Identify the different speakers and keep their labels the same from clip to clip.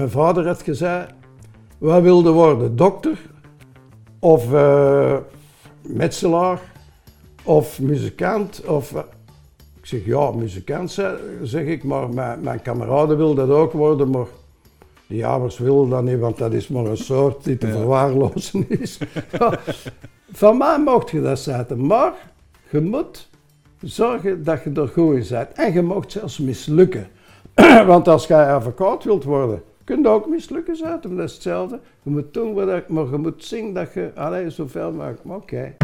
Speaker 1: mijn vader had gezegd, wat wilde worden? Dokter of uh, metselaar of muzikant? Of, ik zeg, ja, muzikant zeg ik, maar mijn, mijn kameraden wilden dat ook worden, maar die ouders willen dat niet, want dat is maar een soort die te verwaarlozen is. van mij mocht je dat zetten, maar je moet zorgen dat je er goed in bent. En je mocht zelfs mislukken. want als je advocaat wilt worden, kun je ook mislukken zetten, dat is hetzelfde. Je moet doen wat ik, maar je moet zien dat je alleen zoveel maakt. Oké.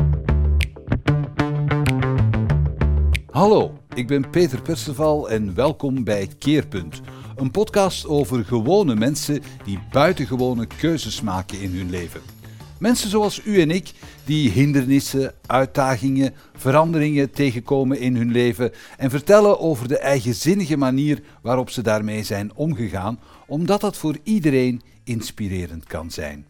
Speaker 2: Hallo, ik ben Peter Perceval en welkom bij Keerpunt een podcast over gewone mensen die buitengewone keuzes maken in hun leven. Mensen zoals u en ik, die hindernissen, uitdagingen, veranderingen tegenkomen in hun leven en vertellen over de eigenzinnige manier waarop ze daarmee zijn omgegaan, omdat dat voor iedereen inspirerend kan zijn.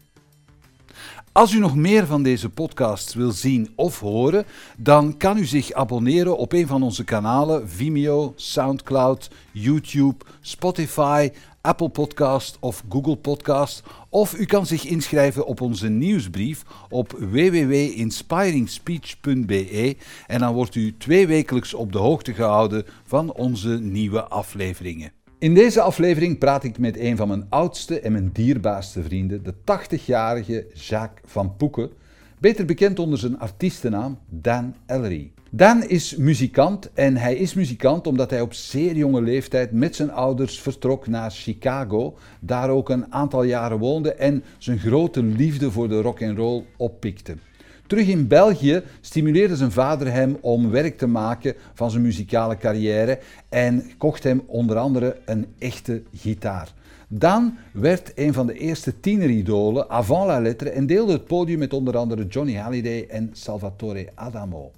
Speaker 2: Als u nog meer van deze podcast wil zien of horen, dan kan u zich abonneren op een van onze kanalen Vimeo, SoundCloud, YouTube, Spotify, Apple Podcast of Google Podcast. Of u kan zich inschrijven op onze nieuwsbrief op www.inspiringspeech.be en dan wordt u tweewekelijks op de hoogte gehouden van onze nieuwe afleveringen. In deze aflevering praat ik met een van mijn oudste en mijn dierbaarste vrienden, de 80-jarige Jacques van Poeken, beter bekend onder zijn artiestennaam Dan Ellery. Dan is muzikant en hij is muzikant omdat hij op zeer jonge leeftijd met zijn ouders vertrok naar Chicago, daar ook een aantal jaren woonde en zijn grote liefde voor de rock and roll oppikte. Terug in België stimuleerde zijn vader hem om werk te maken van zijn muzikale carrière en kocht hem onder andere een echte gitaar. Dan werd een van de eerste tieneridolen avant la lettre en deelde het podium met onder andere Johnny Hallyday en Salvatore Adamo.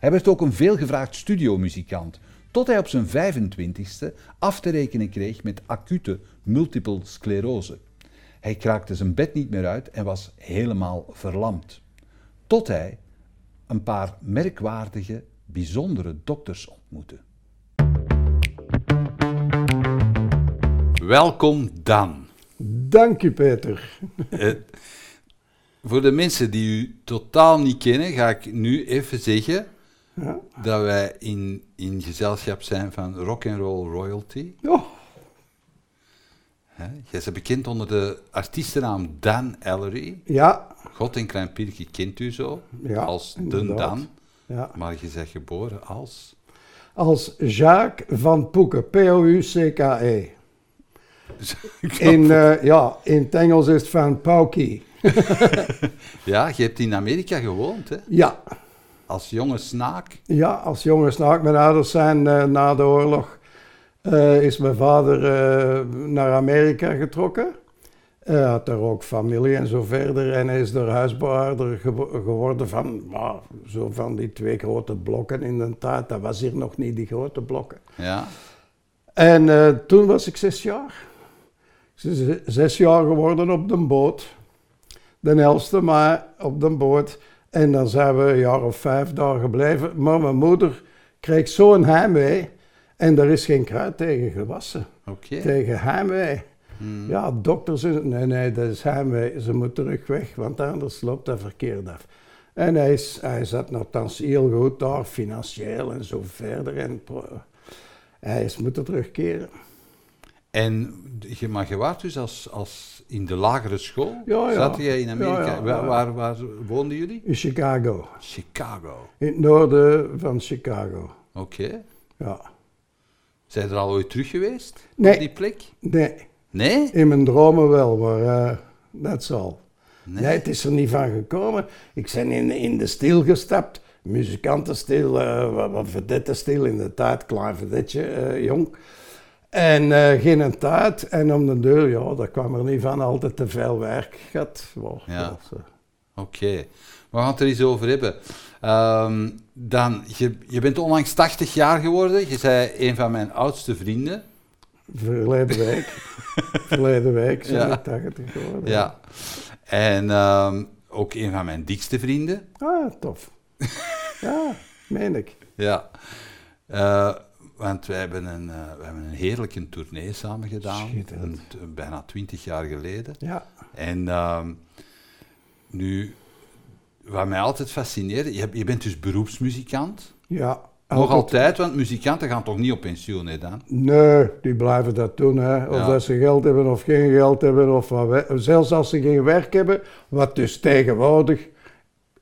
Speaker 2: Hij werd ook een veelgevraagd studiomuzikant, tot hij op zijn 25ste af te rekenen kreeg met acute multiple sclerose. Hij kraakte zijn bed niet meer uit en was helemaal verlamd tot hij een paar merkwaardige, bijzondere dokters ontmoette. Welkom Dan.
Speaker 1: Dank u Peter.
Speaker 2: Uh, voor de mensen die u totaal niet kennen, ga ik nu even zeggen ja. dat wij in, in gezelschap zijn van rock and roll royalty.
Speaker 1: Oh.
Speaker 2: Jij bent bekend onder de artiestennaam Dan Ellery.
Speaker 1: Ja.
Speaker 2: God en Klein Pirke kent u zo, als Den Dan.
Speaker 1: Ja.
Speaker 2: Maar je bent geboren als?
Speaker 1: Als Jacques van Poeken, P-O-U-C-K-E. in, uh, ja, in het Engels is het van Paukie.
Speaker 2: ja, je hebt in Amerika gewoond, hè?
Speaker 1: Ja.
Speaker 2: Als jonge snaak?
Speaker 1: Ja, als jonge snaak. Mijn ouders zijn uh, na de oorlog uh, is mijn vader uh, naar Amerika getrokken. Hij had daar ook familie en zo verder. En hij is er huisbewaarder geworden van, zo van die twee grote blokken in de tijd. Dat was hier nog niet, die grote blokken.
Speaker 2: Ja.
Speaker 1: En uh, toen was ik zes jaar. Zes jaar geworden op de boot. De 11e mei op de boot. En dan zijn we een jaar of vijf daar gebleven. Maar mijn moeder kreeg zo'n heimwee en er is geen kruid tegen gewassen.
Speaker 2: Okay.
Speaker 1: Tegen heimwee. Hmm. Ja, dokters, nee, nee, dat is heimwee. Ze moet terug weg, want anders loopt dat verkeerd af. En hij, is, hij zat nogthans heel goed daar, financieel en zo verder. En hij is moeten terugkeren.
Speaker 2: En je, maar je was dus als, als in de lagere school?
Speaker 1: Ja, ja.
Speaker 2: Zat jij in Amerika? waar, waar, waar, woonden jullie?
Speaker 1: In Chicago.
Speaker 2: Chicago.
Speaker 1: In het noorden van Chicago.
Speaker 2: Oké.
Speaker 1: Ja.
Speaker 2: Zijn er al ooit terug geweest?
Speaker 1: Nee.
Speaker 2: Op die plek?
Speaker 1: Nee.
Speaker 2: Nee?
Speaker 1: In mijn dromen wel, maar dat uh, zal. Nee. nee. het is er niet van gekomen. Ik ben in, in de stil gestapt. Muzikantenstil, uh, wat stil in de tijd, klein verdetje, uh, jong. En uh, geen tijd. En om de deur, ja, daar kwam er niet van. Altijd te veel werk gehad. Wow,
Speaker 2: ja. Oké. Okay. We gaan het er eens over hebben. Um, dan, je, je bent onlangs 80 jaar geworden. Je zei een van mijn oudste vrienden.
Speaker 1: Verleden week. Verleden week zijn ja. ik 80 geworden.
Speaker 2: Ja. En um, ook een van mijn dikste vrienden.
Speaker 1: Ah, tof. ja, meen ik.
Speaker 2: Ja. Uh, Want wij hebben een, uh, we hebben een heerlijke tournee samen gedaan. Een, bijna twintig jaar geleden.
Speaker 1: Ja.
Speaker 2: En uh, nu, wat mij altijd fascineerde, je, je bent dus beroepsmuzikant.
Speaker 1: Ja.
Speaker 2: Nog altijd, want muzikanten gaan toch niet op pensioen, hè dan?
Speaker 1: Nee, die blijven dat doen. Hè. Of
Speaker 2: Ja.
Speaker 1: dat ze geld hebben of geen geld hebben. Of wat zelfs als ze geen werk hebben, wat dus tegenwoordig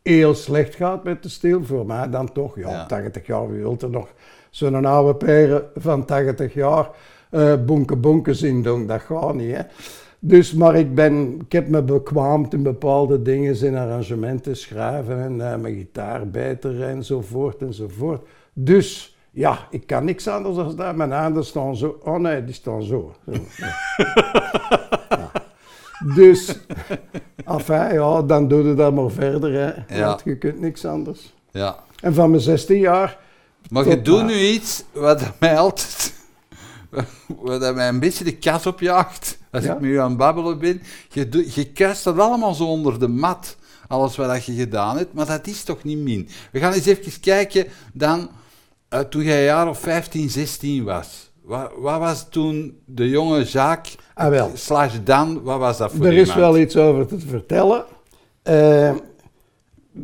Speaker 1: heel slecht gaat met de stil. Voor mij dan toch, ja,
Speaker 2: Ja.
Speaker 1: 80 jaar, wie wil er nog zo'n oude peren van 80 jaar eh bonken bonken zien doen? Dat gaat niet, hè. Dus, maar ik, ben, ik heb me bekwaamd in bepaalde dingen, in arrangementen schrijven en eh, mijn gitaar beter enzovoort enzovoort. Dus ja, ik kan niks anders dan dat. Mijn handen staan zo. Oh nee, die staan zo. Zo, ja. Ja. Dus, enfin, ja, dan doe je dat maar verder. Hè.
Speaker 2: Ja.
Speaker 1: Want je kunt niks anders.
Speaker 2: Ja.
Speaker 1: En van mijn 16 jaar,
Speaker 2: Maar je doet nu iets wat mij altijd... Wat mij een beetje de kat opjaagt, als
Speaker 1: Ja?
Speaker 2: ik met u aan het babbelen ben. Je, je dat allemaal zo onder de mat, alles wat dat je gedaan hebt, maar dat is toch niet min. We gaan eens even kijken dan, eh, toen jij een jaar of 15, 16 was. Wat, wat was toen de jonge Jacques,
Speaker 1: Ah, wel.
Speaker 2: slash Dan, wat was dat voor
Speaker 1: er is wel iets over te vertellen. Eh,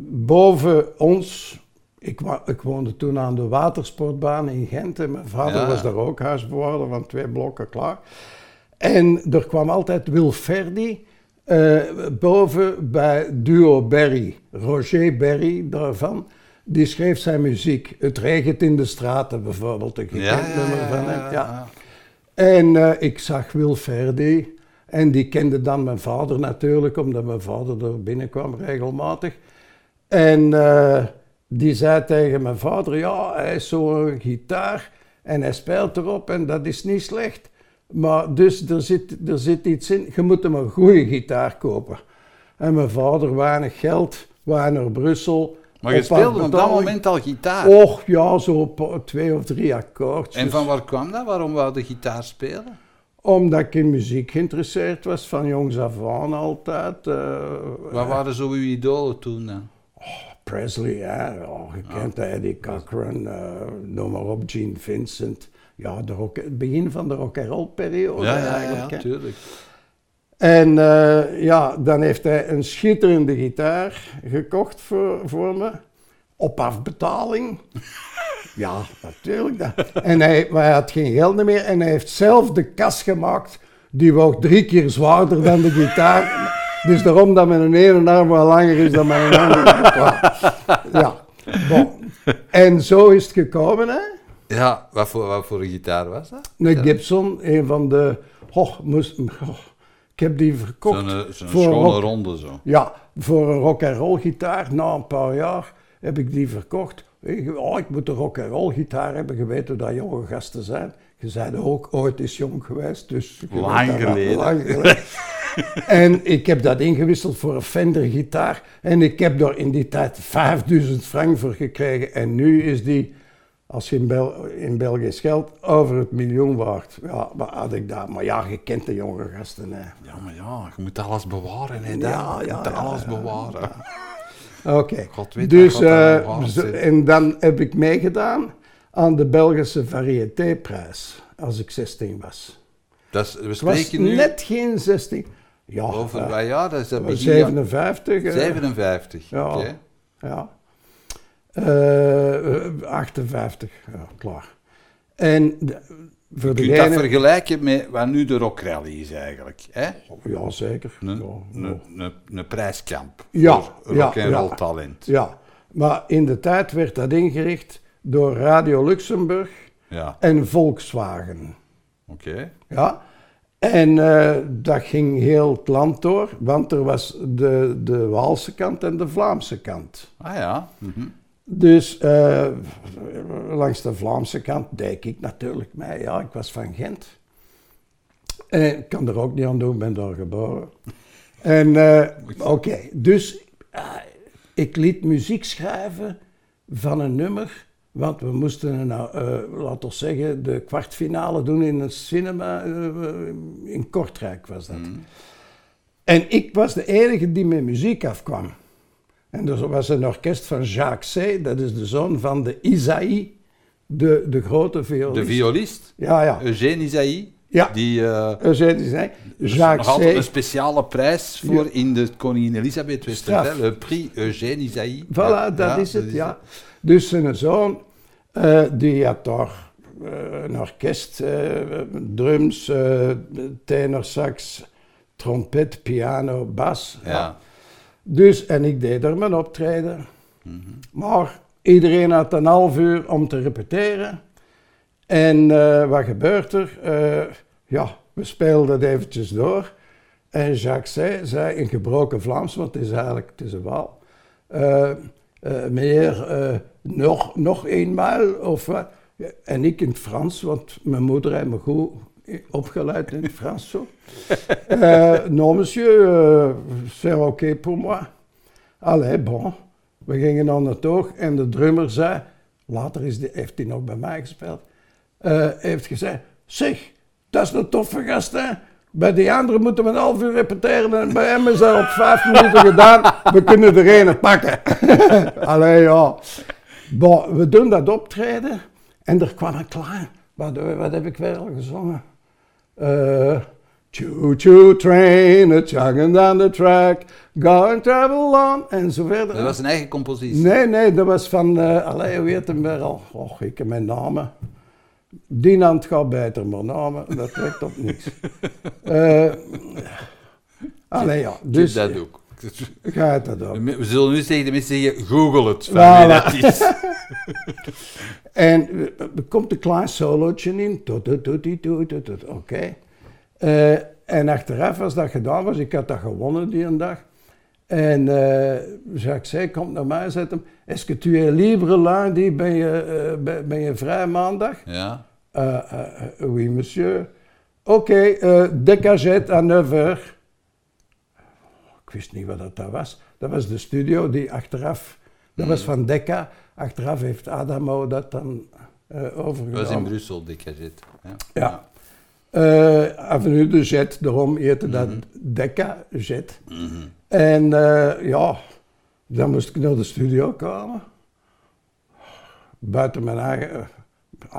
Speaker 1: boven ons, ik, ik woonde toen aan de watersportbaan in Gent en mijn vader
Speaker 2: Ja.
Speaker 1: was daar ook huisbewaarder van twee blokken klaar. En er kwam altijd Wil Ferdi eh, boven bij Duo Berry, Roger Berry daarvan. Die schreef zijn muziek. Het regent in de straten bijvoorbeeld, een gekend
Speaker 2: Ja,
Speaker 1: nummer van hem.
Speaker 2: ja.
Speaker 1: En eh, ik zag Wil Verdi. En die kende dan mijn vader natuurlijk, omdat mijn vader er binnenkwam regelmatig. En eh, die zei tegen mijn vader, ja, hij is zo'n gitaar en hij speelt erop en dat is niet slecht. Maar dus er zit, er zit iets in, je moet hem een goede gitaar kopen. En mijn vader, weinig geld, naar Brussel.
Speaker 2: Maar je speelde op dat moment al gitaar.
Speaker 1: Och ja, zo op twee of drie akkoordjes.
Speaker 2: En van waar kwam dat? Waarom wou de gitaar spelen?
Speaker 1: Omdat ik in muziek geïnteresseerd was, van jongs af aan altijd. eh,
Speaker 2: Wat waren zo uw idolen toen dan?
Speaker 1: Presley, ja, ja je kent Eddie Cochran, eh, noem maar op, Gene Vincent. Ja, de rock, het begin van de rock and roll periode
Speaker 2: ja, ja, ja,
Speaker 1: eigenlijk. hè.
Speaker 2: tuurlijk.
Speaker 1: En eh, ja, dan heeft hij een schitterende gitaar gekocht voor, voor me. Op afbetaling. ja, natuurlijk. Dat. En hij, maar hij had geen geld meer en hij heeft zelf de kas gemaakt. Die woog drie keer zwaarder dan de gitaar. Dus daarom dat mijn ene arm wel langer is dan mijn andere. Ja, bon. En zo is het gekomen, hè.
Speaker 2: Ja, wat voor, wat voor gitaar was dat?
Speaker 1: Een Gibson, een van de... Oh, moest, ik heb die verkocht.
Speaker 2: Zo'n eh, zo'n
Speaker 1: voor
Speaker 2: schone
Speaker 1: rock-
Speaker 2: ronde zo.
Speaker 1: Ja, voor een rock and roll gitaar, na een paar jaar, heb ik die verkocht. Ik, oh, ik moet een rock and roll gitaar hebben, je weet hoe dat jonge gasten zijn. Je bent ook ooit eens jong geweest, dus...
Speaker 2: Lang geleden.
Speaker 1: lang geleden. en ik heb dat ingewisseld voor een Fender gitaar. En ik heb daar in die tijd 5000 frank voor gekregen. En nu is die, als je in, Bel in Belgisch geld, over het miljoen waard. Ja, wat had ik daar? Maar ja, je kent de jonge gasten. Hè.
Speaker 2: Ja, maar ja, je moet alles bewaren, hè.
Speaker 1: Ja,
Speaker 2: je
Speaker 1: ja,
Speaker 2: moet
Speaker 1: ja,
Speaker 2: alles
Speaker 1: ja.
Speaker 2: bewaren.
Speaker 1: Oké. Dus, zo-
Speaker 2: zit.
Speaker 1: en dan heb ik meegedaan aan de Belgische variétéprijs als ik 16 was.
Speaker 2: Dat is, we
Speaker 1: was
Speaker 2: nu
Speaker 1: net geen 16. Ja,
Speaker 2: over
Speaker 1: eh,
Speaker 2: jaar? Dat is dat begin jaar-
Speaker 1: 57. eh,
Speaker 2: 57,
Speaker 1: Ja.
Speaker 2: oké.
Speaker 1: Ja. Eh, 58, ja, klaar. En de, voor
Speaker 2: Je kunt dat vergelijken met wat nu de Rock Rally is eigenlijk. Hè?
Speaker 1: Ja, zeker.
Speaker 2: Een,
Speaker 1: Ja,
Speaker 2: een,
Speaker 1: ja.
Speaker 2: prijskamp
Speaker 1: Ja,
Speaker 2: voor
Speaker 1: ja,
Speaker 2: rock en roll
Speaker 1: ja.
Speaker 2: talent.
Speaker 1: Ja, maar in de tijd werd dat ingericht door Radio Luxemburg
Speaker 2: Ja,
Speaker 1: en Volkswagen.
Speaker 2: oké.
Speaker 1: Ja. En eh, dat ging heel het land door, want er was de, de Waalse kant en de Vlaamse kant.
Speaker 2: Ah ja. mhm.
Speaker 1: Dus eh, langs de Vlaamse kant deed ik natuurlijk mee. Ja, ik was van Gent. En ik kan er ook niet aan doen, ben daar geboren. En eh, oké, dus eh, ik liet muziek schrijven van een nummer. Want we moesten, nou, eh, laten we zeggen, de kwartfinale doen in een cinema. eh, in Kortrijk was dat. En ik was de enige die met muziek afkwam. En er was een orkest van Jacques C., dat is de zoon van de Isaïe De, de grote
Speaker 2: De
Speaker 1: violist.
Speaker 2: violist,
Speaker 1: Ja, ja.
Speaker 2: Eugène Isaïe,
Speaker 1: Ja,
Speaker 2: die eh,
Speaker 1: Eugène zei,
Speaker 2: nog
Speaker 1: Jacques
Speaker 2: altijd een
Speaker 1: C.
Speaker 2: speciale prijs voor in de Koningin Elisabeth. Westerveld, le prix Eugène Isaïe.
Speaker 1: Voilà,
Speaker 2: Ja,
Speaker 1: dat
Speaker 2: ja,
Speaker 1: is het, ja. Dus zijn zoon, die had daar eh, een orkest, eh, drums, eh tenor, sax, trompet, piano, bas.
Speaker 2: Ja.
Speaker 1: Dus, en ik deed er mijn optreden.
Speaker 2: Mhm.
Speaker 1: Maar iedereen had een half uur om te repeteren. En eh, wat gebeurt er? Ja, we speelden het eventjes door. En Jacques zei, zei in gebroken Vlaams, want het is eigenlijk het is een Waal. Eh, meneer, eh, nog, nog eenmaal of wat? En ik in het Frans, want mijn moeder heeft me goed opgeleid in het Frans. Zo. Eh, non, monsieur, c'est oké pour moi. Allee, bon. We gingen aan het oog en de drummer zei, later is die, heeft hij nog bij mij gespeeld, heeft gezegd, zeg, dat is een toffe gast, hè. Bij die anderen moeten we een half uur repeteren en bij hem is dat op vijf minuten gedaan. We kunnen er een pakken. Allee, ja. Bon, we doen dat optreden en er kwam een klein, wat, wat heb ik weer al gezongen? Uh, choo choo train, it's chugging down the track, going travel on, en zo verder.
Speaker 2: Dat was een eigen compositie.
Speaker 1: Nee, nee, dat was van, uh, allee, hoe heet hem weer al? Och, ik heb mijn namen. Die hand gaat beter, maar namen, dat trekt op niks. Eh allee, ja,
Speaker 2: Dus dat ook.
Speaker 1: gaat dat ook.
Speaker 2: We zullen nu tegen de mensen zeggen, google het, van
Speaker 1: Voilà.
Speaker 2: wie dat is.
Speaker 1: En eh, er komt een klein solootje in. Toet, toet, toet, toet, toet, toet, toet. Oké. Eh, en achteraf, als dat gedaan was, ik had dat gewonnen die een dag. En eh Jacques zei, komt naar mij en zegt hem, est-ce que tu es libre lundi, ben je, eh, ben, ben je vrij maandag?
Speaker 2: Ja.
Speaker 1: Euh, euh, euh, oui, monsieur. Oké, euh, Decagette à 9 heures. Ik wist niet wat dat, was. Dat was de studio die achteraf, dat was van Decca. Achteraf heeft Adamo dat dan eh
Speaker 2: Dat was in
Speaker 1: overgenomen.
Speaker 2: Brussel, Decagit. Ja.
Speaker 1: Ja. Eh, Avenue de Jet, daarom heette dat Decca Jet.
Speaker 2: Mhm.
Speaker 1: En eh, ja, dan moest ik naar de studio komen. Buiten mijn eigen...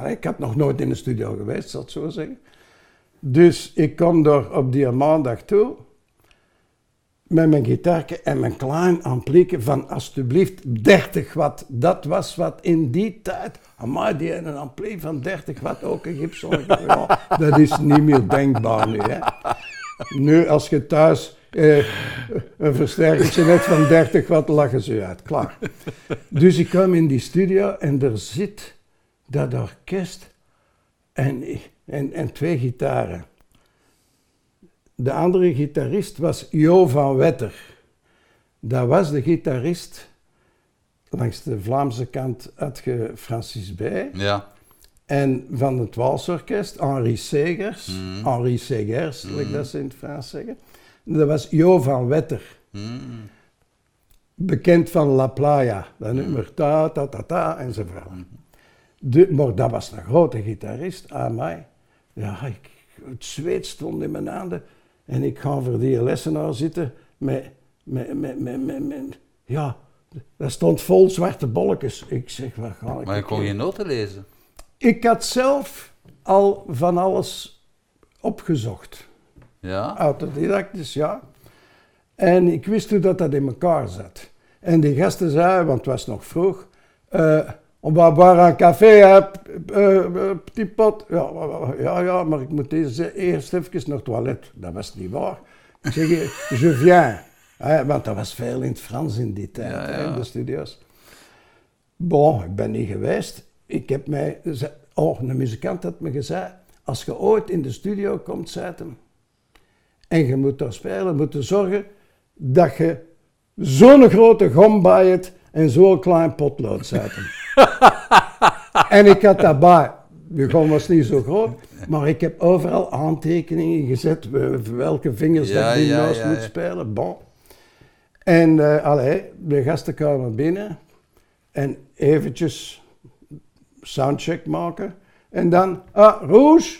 Speaker 1: ik had nog nooit in de studio geweest, zal ik zo zeggen. Dus ik kom daar op die maandag toe. Met mijn gitaarke en mijn klein amplieke van alsjeblieft 30 watt. Dat was wat in die tijd... Amai, die had een ampli van 30 watt, ook een Gibson. Ja, dat is niet meer denkbaar nu, hè. Nu, als je thuis eh, een versterkertje net van 30 watt, lachen ze uit. Klaar. Dus ik kwam in die studio en er zit dat orkest en, en, en twee gitaren. De andere gitarist was Jo van Wetter. Dat was de gitarist. Langs de Vlaamse kant had je Francis Bij.
Speaker 2: Ja.
Speaker 1: En van het Walsorkest, Henri Segers.
Speaker 2: Mhm.
Speaker 1: Henri Segers, like dat ze in het Frans zeggen. Dat was Jo van Wetter.
Speaker 2: Mm.
Speaker 1: Bekend van La Playa. Dat nummer ta, ta, ta, ta, enzovoort. De, maar dat was een grote gitarist, aan mij. Ja, ik, het zweet stond in mijn handen. En ik ga voor die lessenaar zitten met, met, met, met, met, met- ja, dat stond vol zwarte bolletjes. Ik zeg, waar ga ik?
Speaker 2: Maar je kon geen noten lezen.
Speaker 1: Ik had zelf al van alles opgezocht.
Speaker 2: Ja.
Speaker 1: Autodidactisch, ja. En ik wist hoe dat, dat in elkaar zat. En die gasten zeiden, want het was nog vroeg, eh on va boire un café, p- eh, petit pot. Ja, ja, ja, maar ik moet deze eerst even naar het toilet. Dat was niet waar. Ik zeg, je viens. Hè, want dat was veel in het Frans in die tijd,
Speaker 2: Ja,
Speaker 1: hè,
Speaker 2: ja.
Speaker 1: in de studio's. Bon, ik ben niet geweest. Ik heb mij... Oh, een muzikant had me gezegd, als je ooit in de studio komt, hem, en je moet daar spelen, moet je zorgen dat je zo'n grote gom bij hebt en zo'n klein potlood zet. en ik had daarbij, de gom was niet zo groot, maar ik heb overal aantekeningen gezet, we- welke vingers
Speaker 2: Ja,
Speaker 1: dat die
Speaker 2: ja,
Speaker 1: moet spelen. Bon. En eh allee, de gasten kwamen binnen en eventjes soundcheck maken. En dan, ah, Rouge.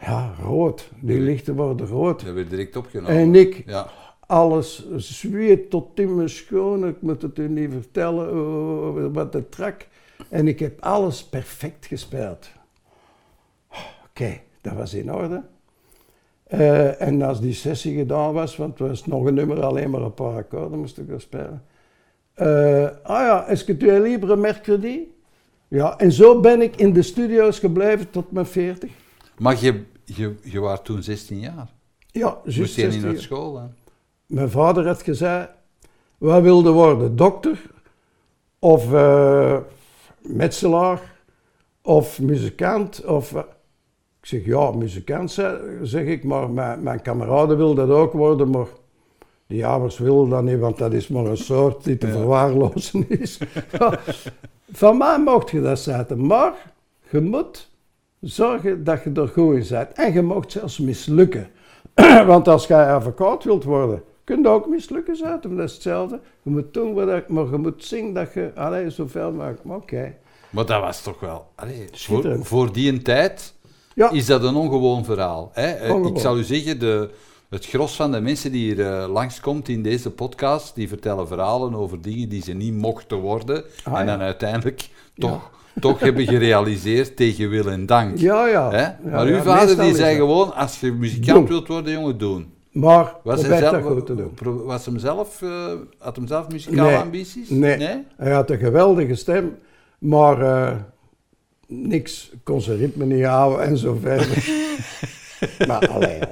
Speaker 1: Ja, rood. Die lichten worden rood.
Speaker 2: Dat werd direct opgenomen.
Speaker 1: En ik,
Speaker 2: Ja.
Speaker 1: Alles zweet tot in mijn schoon. Ik moet het u niet vertellen oh, wat de trak. En ik heb alles perfect gespeeld. Oké, dat was in orde. Eh, en als die sessie gedaan was, want het was nog een nummer, alleen maar een paar akkoorden moest ik er spelen. Eh, ah ja, est-ce que tu es libre mercredi? Ja, en zo ben ik in de studio's gebleven tot mijn 40.
Speaker 2: Maar je, je, je was toen 16 jaar.
Speaker 1: Ja,
Speaker 2: Moest
Speaker 1: juist
Speaker 2: je niet
Speaker 1: 16
Speaker 2: naar school dan?
Speaker 1: Mijn vader had gezegd, wat wilde worden? Dokter of eh, metselaar of muzikant? Of, eh, ik zeg, ja, muzikant zeg, ik, maar mijn, mijn kameraden wilden dat ook worden, maar die ouders wilden dat niet, want dat is maar een soort die te
Speaker 2: Ja.
Speaker 1: verwaarlozen is. Ja, Van mij mocht je dat zetten, maar je moet zorgen dat je er goed in bent. En je mocht zelfs mislukken. Want als jij advocaat wilt worden, kun je ook mislukken zetten, dat is hetzelfde. Je moet doen wat je- maar je moet zien dat je, allee, zoveel mogelijk, maar oké.
Speaker 2: Maar dat was toch wel... Allee, voor, die een tijd
Speaker 1: Ja,
Speaker 2: is dat een ongewoon verhaal. Hè? Eh,
Speaker 1: Ongewoon.
Speaker 2: Ik zal u zeggen, de, het gros van de mensen die hier eh, langskomt in deze podcast, die vertellen verhalen over dingen die ze niet mochten worden.
Speaker 1: Ah,
Speaker 2: en dan
Speaker 1: ja.
Speaker 2: uiteindelijk toch, toch hebben gerealiseerd tegen wil en dank.
Speaker 1: ja, ja.
Speaker 2: Hè? Maar
Speaker 1: ja,
Speaker 2: uw vader die zei gewoon, als je muzikant
Speaker 1: Doen.
Speaker 2: wilt worden, jongen, doen.
Speaker 1: Maar
Speaker 2: Was hij
Speaker 1: dat
Speaker 2: zelf,
Speaker 1: goed te doen.
Speaker 2: was hem zelf, eh, had hem zelf muzikale
Speaker 1: Nee.
Speaker 2: ambities?
Speaker 1: Nee. Hij had een geweldige stem, maar eh, niks, kon zijn ritme niet houden en zo verder. maar alleen,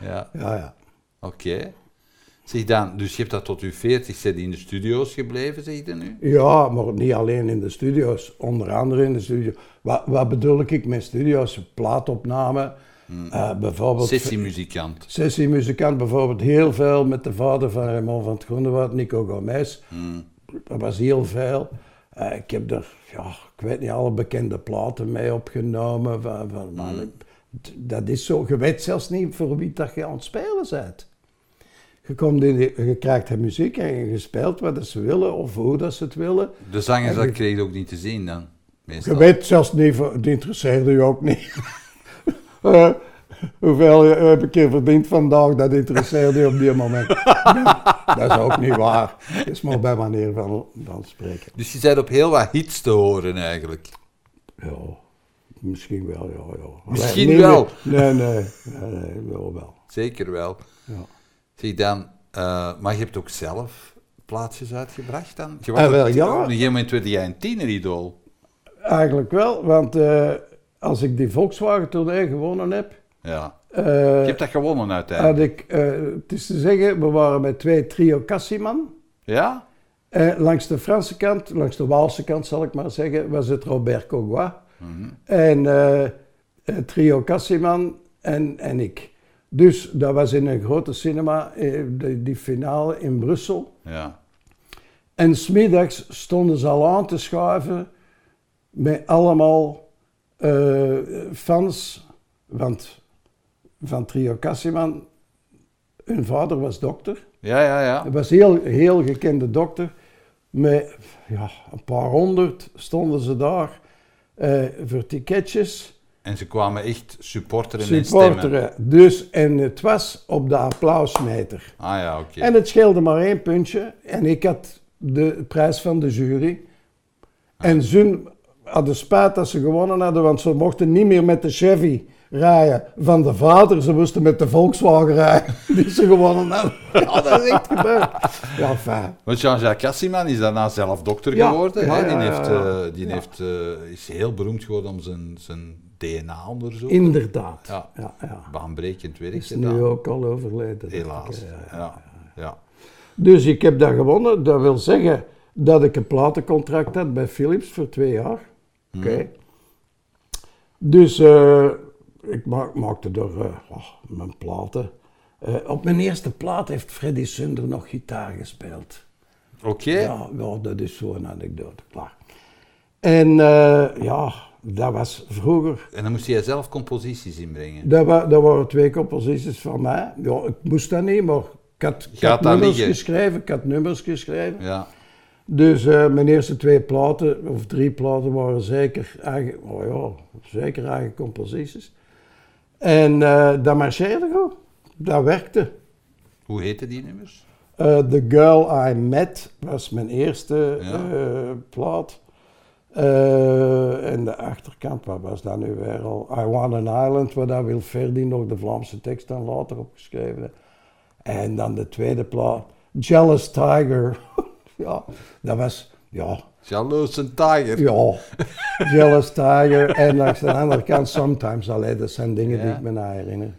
Speaker 2: Ja,
Speaker 1: ja, ja.
Speaker 2: oké. Zeg dan, dus je hebt dat tot je 40 in de studio's gebleven, zeg je nu?
Speaker 1: Ja, maar niet alleen in de studio's, onder andere in de studio. Wat, wat bedoel ik met studio's? Plaatopname, eh, bijvoorbeeld...
Speaker 2: Sessiemuzikant.
Speaker 1: Sessiemuzikant bijvoorbeeld heel veel met de vader van Raymond van het Groenewoud, Nico Gomez.
Speaker 2: Hmm.
Speaker 1: Dat was heel veel. Eh, ik heb er, ja, ik weet niet, alle bekende platen mee opgenomen. Van, van, maar d- dat is zo, je weet zelfs niet voor wie dat je aan het spelen bent. Je, komt in je krijgt de muziek en je speelt wat dat ze willen of hoe dat ze het willen.
Speaker 2: De zangers,
Speaker 1: En
Speaker 2: dat kreeg je ook niet te zien dan, meestal.
Speaker 1: Je weet zelfs niet, voor- het interesseerde je ook niet. Eh, hoeveel heb ik hier verdiend vandaag, dat interesseerde je op die moment. dat is ook niet waar. Dat is maar bij manier van, van spreken.
Speaker 2: Dus je bent op heel wat hits te horen eigenlijk.
Speaker 1: Ja, misschien wel, ja. ja.
Speaker 2: Misschien wel.
Speaker 1: Nee, nee, nee, nee, wel wel.
Speaker 2: Zeker wel.
Speaker 1: Ja.
Speaker 2: Zeg dan, eh, maar je hebt ook zelf plaatjes uitgebracht dan? Je was
Speaker 1: Ah, wel, ja.
Speaker 2: Op een gegeven moment werd jij een tieneridool.
Speaker 1: Eigenlijk wel, want eh, als ik die Volkswagen tournee gewonnen heb,
Speaker 2: Ja.
Speaker 1: eh,
Speaker 2: Je hebt dat gewonnen uiteindelijk.
Speaker 1: had ik, eh, het is te zeggen, we waren met twee trio Cassiman.
Speaker 2: Ja?
Speaker 1: Eh, langs de Franse kant, langs de Waalse kant zal ik maar zeggen, was het Robert Cogua.
Speaker 2: Mhm.
Speaker 1: En trio Cassiman en, en ik. Dus dat was in een grote cinema, die, die finale in Brussel.
Speaker 2: Ja.
Speaker 1: En smiddags stonden ze al aan te schuiven met allemaal eh, fans. Want van Trio Cassiman, hun vader was dokter.
Speaker 2: Ja, ja, ja.
Speaker 1: Hij was een heel, heel gekende dokter. Met ja, een paar honderd stonden ze daar eh, voor ticketjes.
Speaker 2: En ze kwamen echt supporteren en stemmen.
Speaker 1: Supporteren. Dus, en het was op de applausmeter.
Speaker 2: Ah ja, oké.
Speaker 1: En het scheelde maar één puntje. En ik had de prijs van de jury. En ze hadden spijt dat ze gewonnen hadden, want ze mochten niet meer met de Chevy rijden van de vader. Ze moesten met de Volkswagen rijden die ze gewonnen hadden. Ja, dat is echt gebeurd. Ja, fijn.
Speaker 2: Want Jean-Jacques Cassiman is daarna zelf dokter
Speaker 1: Ja,
Speaker 2: geworden.
Speaker 1: ja,
Speaker 2: hè?
Speaker 1: ja,
Speaker 2: Die, heeft, eh, die
Speaker 1: Ja.
Speaker 2: heeft, eh, is heel beroemd geworden om zijn, zijn DNA-onderzoek.
Speaker 1: Inderdaad.
Speaker 2: Ja.
Speaker 1: Ja, ja.
Speaker 2: Baanbrekend werk
Speaker 1: Is
Speaker 2: gedaan.
Speaker 1: nu ook al overleden.
Speaker 2: Helaas.
Speaker 1: Ja, ja.
Speaker 2: Ja, ja.
Speaker 1: Dus ik heb dat gewonnen. Dat wil zeggen dat ik een platencontract had bij Philips voor twee jaar. Oké. Dus eh, ik ma- maakte er eh, oh, mijn platen. Eh, op mijn eerste plaat heeft Freddy Sunder nog gitaar gespeeld.
Speaker 2: Oké.
Speaker 1: Ja, ja, dat is zo'n anekdote. Klaar. En ja, dat was vroeger.
Speaker 2: En dan moest jij zelf composities inbrengen.
Speaker 1: Dat, wa- dat waren twee composities van mij. Ja, ik moest dat niet, maar ik had, ik had nummers
Speaker 2: liggen?
Speaker 1: geschreven. Ik had nummers geschreven.
Speaker 2: Ja.
Speaker 1: Dus eh, mijn eerste twee platen, of drie platen, waren zeker eigen, oh ja, zeker eigen composities. En eh, dat marcheerde goed. Dat werkte.
Speaker 2: Hoe heten die nummers?
Speaker 1: Eh, The Girl I Met was mijn eerste
Speaker 2: Ja.
Speaker 1: plaat. En de achterkant, wat was dat nu weer al? I Want an Island, waar daar Wil Verdi nog de Vlaamse tekst dan later opgeschreven. En dan de tweede plaat, Jealous Tiger. Ja, dat was, ja,
Speaker 2: Jaloers een tiger.
Speaker 1: ja, Jealous Tiger. En langs de andere kant, Sometimes. Allee, dat zijn dingen die ik me naar herinner.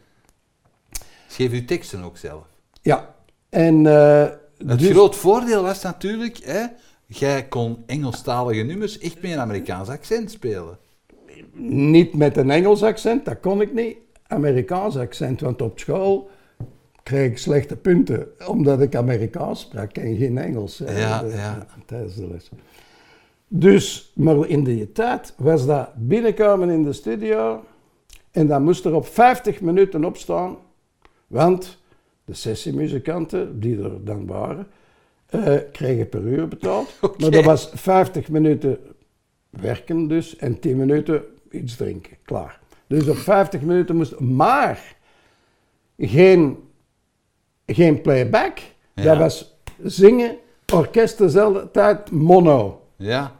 Speaker 2: Schreef u teksten ook zelf?
Speaker 1: Ja, en... eh,
Speaker 2: Het
Speaker 1: dus-
Speaker 2: groot voordeel was natuurlijk, hè, jij kon Engelstalige nummers echt met een Amerikaans accent spelen.
Speaker 1: Niet met een Engels accent, dat kon ik niet. Amerikaans accent, want op school kreeg ik slechte punten omdat ik Amerikaans sprak en geen Engels.
Speaker 2: Ja, ja.
Speaker 1: Tijdens de les. Dus, maar in die tijd was dat binnenkomen in de studio en dan moest er op 50 minuten opstaan, want de sessiemuzikanten die er dan waren, eh, kregen per uur betaald. Maar dat was 50 minuten werken dus en 10 minuten iets drinken. Klaar. Dus op 50 minuten moest. Maar geen, geen playback.
Speaker 2: Ja.
Speaker 1: Dat was zingen, orkest dezelfde tijd, mono.
Speaker 2: Ja.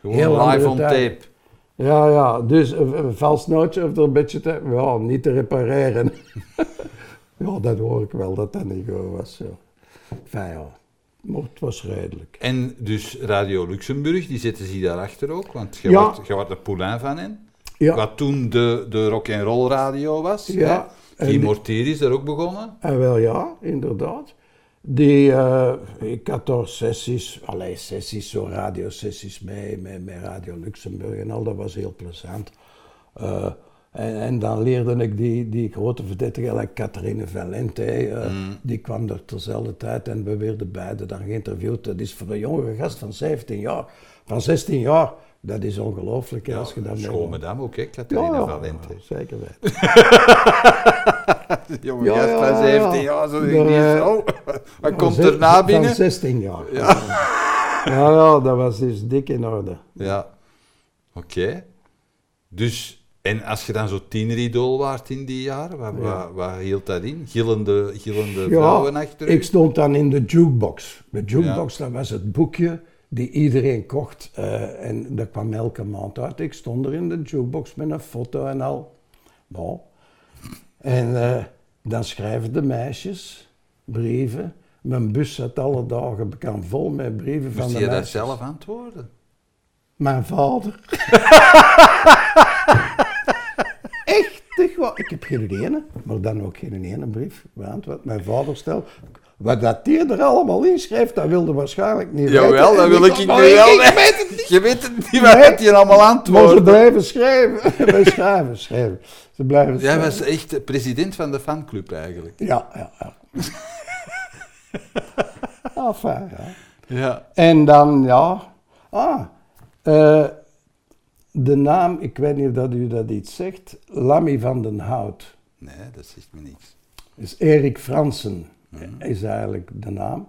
Speaker 2: Gewoon
Speaker 1: heel
Speaker 2: live on
Speaker 1: tijd.
Speaker 2: tape.
Speaker 1: Ja, ja, dus een, een vals nootje of er een beetje te. Ja, niet te repareren. ja, dat hoor ik wel dat dat niet goed was. Ja. Ja. Maar het was redelijk.
Speaker 2: En dus Radio Luxemburg, die zitten ze daarachter ook, want je
Speaker 1: Ja.
Speaker 2: wordt, er poulain van.
Speaker 1: Ja,
Speaker 2: Wat toen de, de rock and roll radio was.
Speaker 1: Ja.
Speaker 2: hè.
Speaker 1: Die-
Speaker 2: Mortier is daar ook begonnen.
Speaker 1: En wel ja, inderdaad. Die, eh, ik had daar sessies, allerlei sessies, zo radiosessies mee, met, met Radio Luxemburg en al, dat was heel plezant. Eh, en, en dan leerde ik die, die grote verdette, gelijk Catherine Valente, eh, die kwam er terzelfde tijd en we werden beide dan geïnterviewd. Dat is voor een jongere gast van 17 jaar, van 16 jaar, dat is ongelooflijk hè, als je dat
Speaker 2: Schoon ook, hè, Catharina
Speaker 1: Ja,
Speaker 2: Valente.
Speaker 1: zeker weten.
Speaker 2: Jonge
Speaker 1: Ja,
Speaker 2: gast
Speaker 1: ja,
Speaker 2: van 17
Speaker 1: ja.
Speaker 2: jaar, zo denk ik,
Speaker 1: eh,
Speaker 2: oh, wat komt er na binnen?
Speaker 1: Van 16 jaar. Ja. ja, dat was dus dik in orde.
Speaker 2: Ja, oké. Dus, en als je dan zo tieneridool waart in die jaren, wat hield dat in? Gillende, gillende vrouwen achter u?
Speaker 1: ik stond dan in de jukebox. De jukebox, dat was het boekje die iedereen kocht. eh, en dat kwam elke maand uit. Ik stond er in de jukebox met een foto en al. Nou. En eh, dan schrijven de meisjes brieven. Mijn bus zat alle dagen bekend vol met brieven van
Speaker 2: Moest
Speaker 1: de
Speaker 2: je dat
Speaker 1: meisjes.
Speaker 2: zelf antwoorden?
Speaker 1: Mijn vader. Echt. Ik heb geen ene, maar dan ook geen ene brief beantwoord. Mijn vader stelt. Wat dat die er allemaal inschrijft, dat wilde waarschijnlijk niet weten.
Speaker 2: Jawel, dat wil ik wel
Speaker 1: Ik weet het niet.
Speaker 2: Je weet het niet, wat
Speaker 1: Nee.
Speaker 2: heb je allemaal
Speaker 1: Maar ze
Speaker 2: antwoorden?
Speaker 1: blijven schrijven. Wij schrijven, schrijven. Ze blijven
Speaker 2: Jij was echt de president van de fanclub eigenlijk.
Speaker 1: Ja, ja, ja. enfin, ja.
Speaker 2: Ja.
Speaker 1: En dan, ja. Ah, eh, de naam, ik weet niet of dat u dat iets zegt. Lammy van den Hout.
Speaker 2: Nee, dat zegt me niks.
Speaker 1: Dus Erik Fransen is eigenlijk de naam.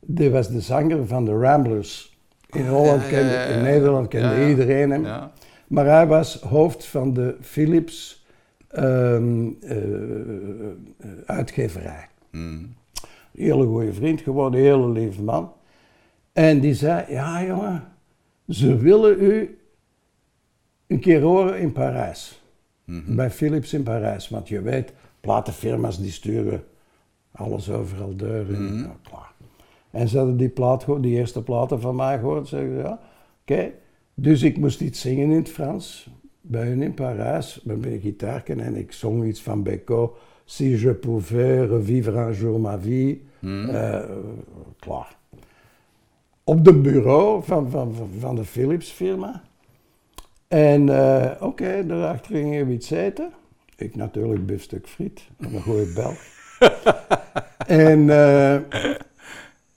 Speaker 1: Die was de zanger van de Ramblers. In Holland
Speaker 2: ja,
Speaker 1: kende,
Speaker 2: ja, ja.
Speaker 1: in Nederland kende iedereen hem. Maar hij was hoofd van de Philips ehm, eh, uitgeverij.
Speaker 2: Mm.
Speaker 1: Hele goede vriend geworden, hele lieve man. En die zei, ja jongen, ze willen u een keer horen in Parijs. Bij Philips in Parijs. Want je weet, platenfirma's die sturen alles overal deur. in. Ja, klaar. En ze hadden die, plaat, die eerste platen van mij gehoord. Zeggen ze, ja, oké. Dus ik moest iets zingen in het Frans. Bij hun in Parijs, met mijn gitaarken. En ik zong iets van Beko. Si je pouvais revivre un jour ma vie. Eh, klaar. Op de bureau van, van, van, de Philips firma. En eh, oké, daarachter gingen we iets eten. Ik natuurlijk biefstuk friet, een goede Belg. en eh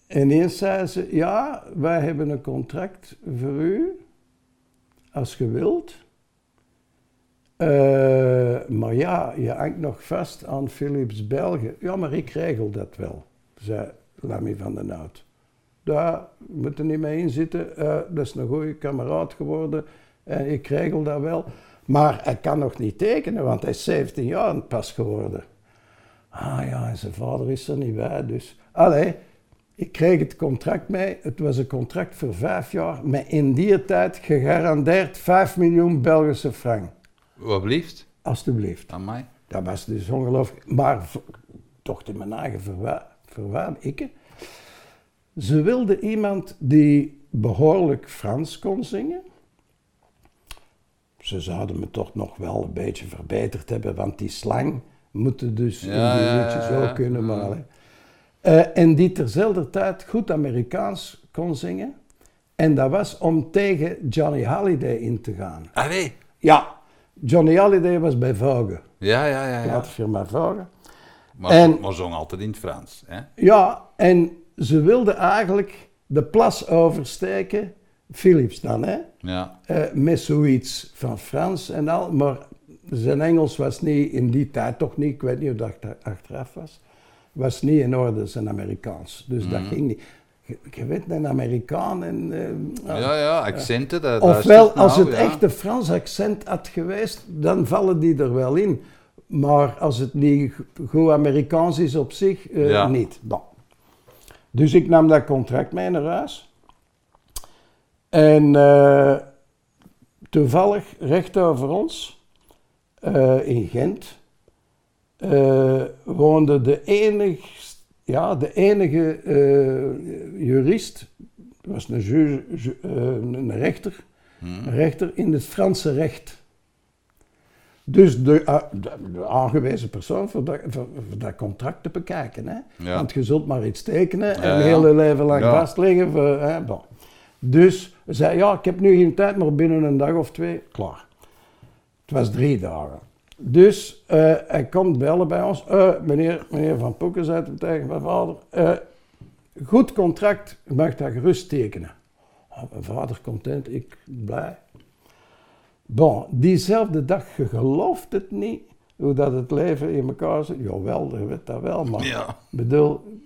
Speaker 1: ineens zei ze, ja, wij hebben een contract voor u, als je wilt. Eh, maar ja, je hangt nog vast aan Philips België. Ja, maar ik regel dat wel, zei Lammy van den Hout. Daar moet er niet mee in zitten. Eh, dat is een goede kameraad geworden. En ik regel dat wel. Maar hij kan nog niet tekenen, want hij is 17 jaar pas geworden. Ah ja, en zijn vader is er niet bij, dus... Allee, ik kreeg het contract mee. Het was een contract voor vijf jaar, met in die tijd gegarandeerd 5 miljoen Belgische frank.
Speaker 2: Wat blieft?
Speaker 1: Alsjeblieft.
Speaker 2: Aan mij.
Speaker 1: Dat was dus ongelooflijk. Maar toch in mijn eigen verwaan, ik. Ze wilde iemand die behoorlijk Frans kon zingen. Ze zouden me toch nog wel een beetje verbeterd hebben, want die slang moeten dus in die liedjes ook kunnen. Allee. Eh, en die terzelfde tijd goed Amerikaans kon zingen. En dat was om tegen Johnny Halliday in te gaan.
Speaker 2: Allee.
Speaker 1: Ja, Johnny Halliday was bij Vogue,
Speaker 2: Ja, ja, ja. ja.
Speaker 1: platenfirma Vogue.
Speaker 2: Maar,
Speaker 1: En-
Speaker 2: maar zong altijd in het Frans. Hè?
Speaker 1: Ja, en ze wilden eigenlijk de plas oversteken, Philips dan, hè?
Speaker 2: Ja.
Speaker 1: eh, met zoiets van Frans en al, maar zijn Engels was niet, in die tijd toch niet, ik weet niet hoe dat achter- achteraf was, was niet in orde zijn Amerikaans. Dus dat ging niet. Je, je weet, een Amerikaan en... eh,
Speaker 2: Ja, ja, accenten. Dat
Speaker 1: Ofwel, als
Speaker 2: nou,
Speaker 1: het
Speaker 2: ja.
Speaker 1: echt een Frans accent had geweest, dan vallen die er wel in. Maar als het niet go- goed Amerikaans is op zich, eh,
Speaker 2: Ja.
Speaker 1: niet. Dus ik nam dat contract mee naar huis. En eh, toevallig recht over ons, eh, in Gent, eh, woonde de enige, ja, de enige eh, jurist, dat was een, ju- een rechter,
Speaker 2: Hmm.
Speaker 1: een rechter in het Franse recht. Dus de, de, de aangewezen persoon voor dat, voor, voor dat contract te bekijken. Hè?
Speaker 2: Ja.
Speaker 1: Want je zult maar iets tekenen en
Speaker 2: Ja,
Speaker 1: een hele leven lang
Speaker 2: Ja.
Speaker 1: vastleggen. Voor, hè? Bon. Dus zei, ja, ik heb nu geen tijd, maar binnen een dag of twee, klaar. Het was drie dagen. Dus eh, hij komt bellen bij ons. Eh, meneer, meneer Van Poeken zei het tegen mijn vader. eh, goed contract, u mag dat gerust tekenen. Oh, mijn vader content, ik blij. Bon, diezelfde dag, je gelooft het niet, hoe dat het leven in elkaar zit. Jawel, je weet dat wel, maar...
Speaker 2: Ja.
Speaker 1: Bedoel,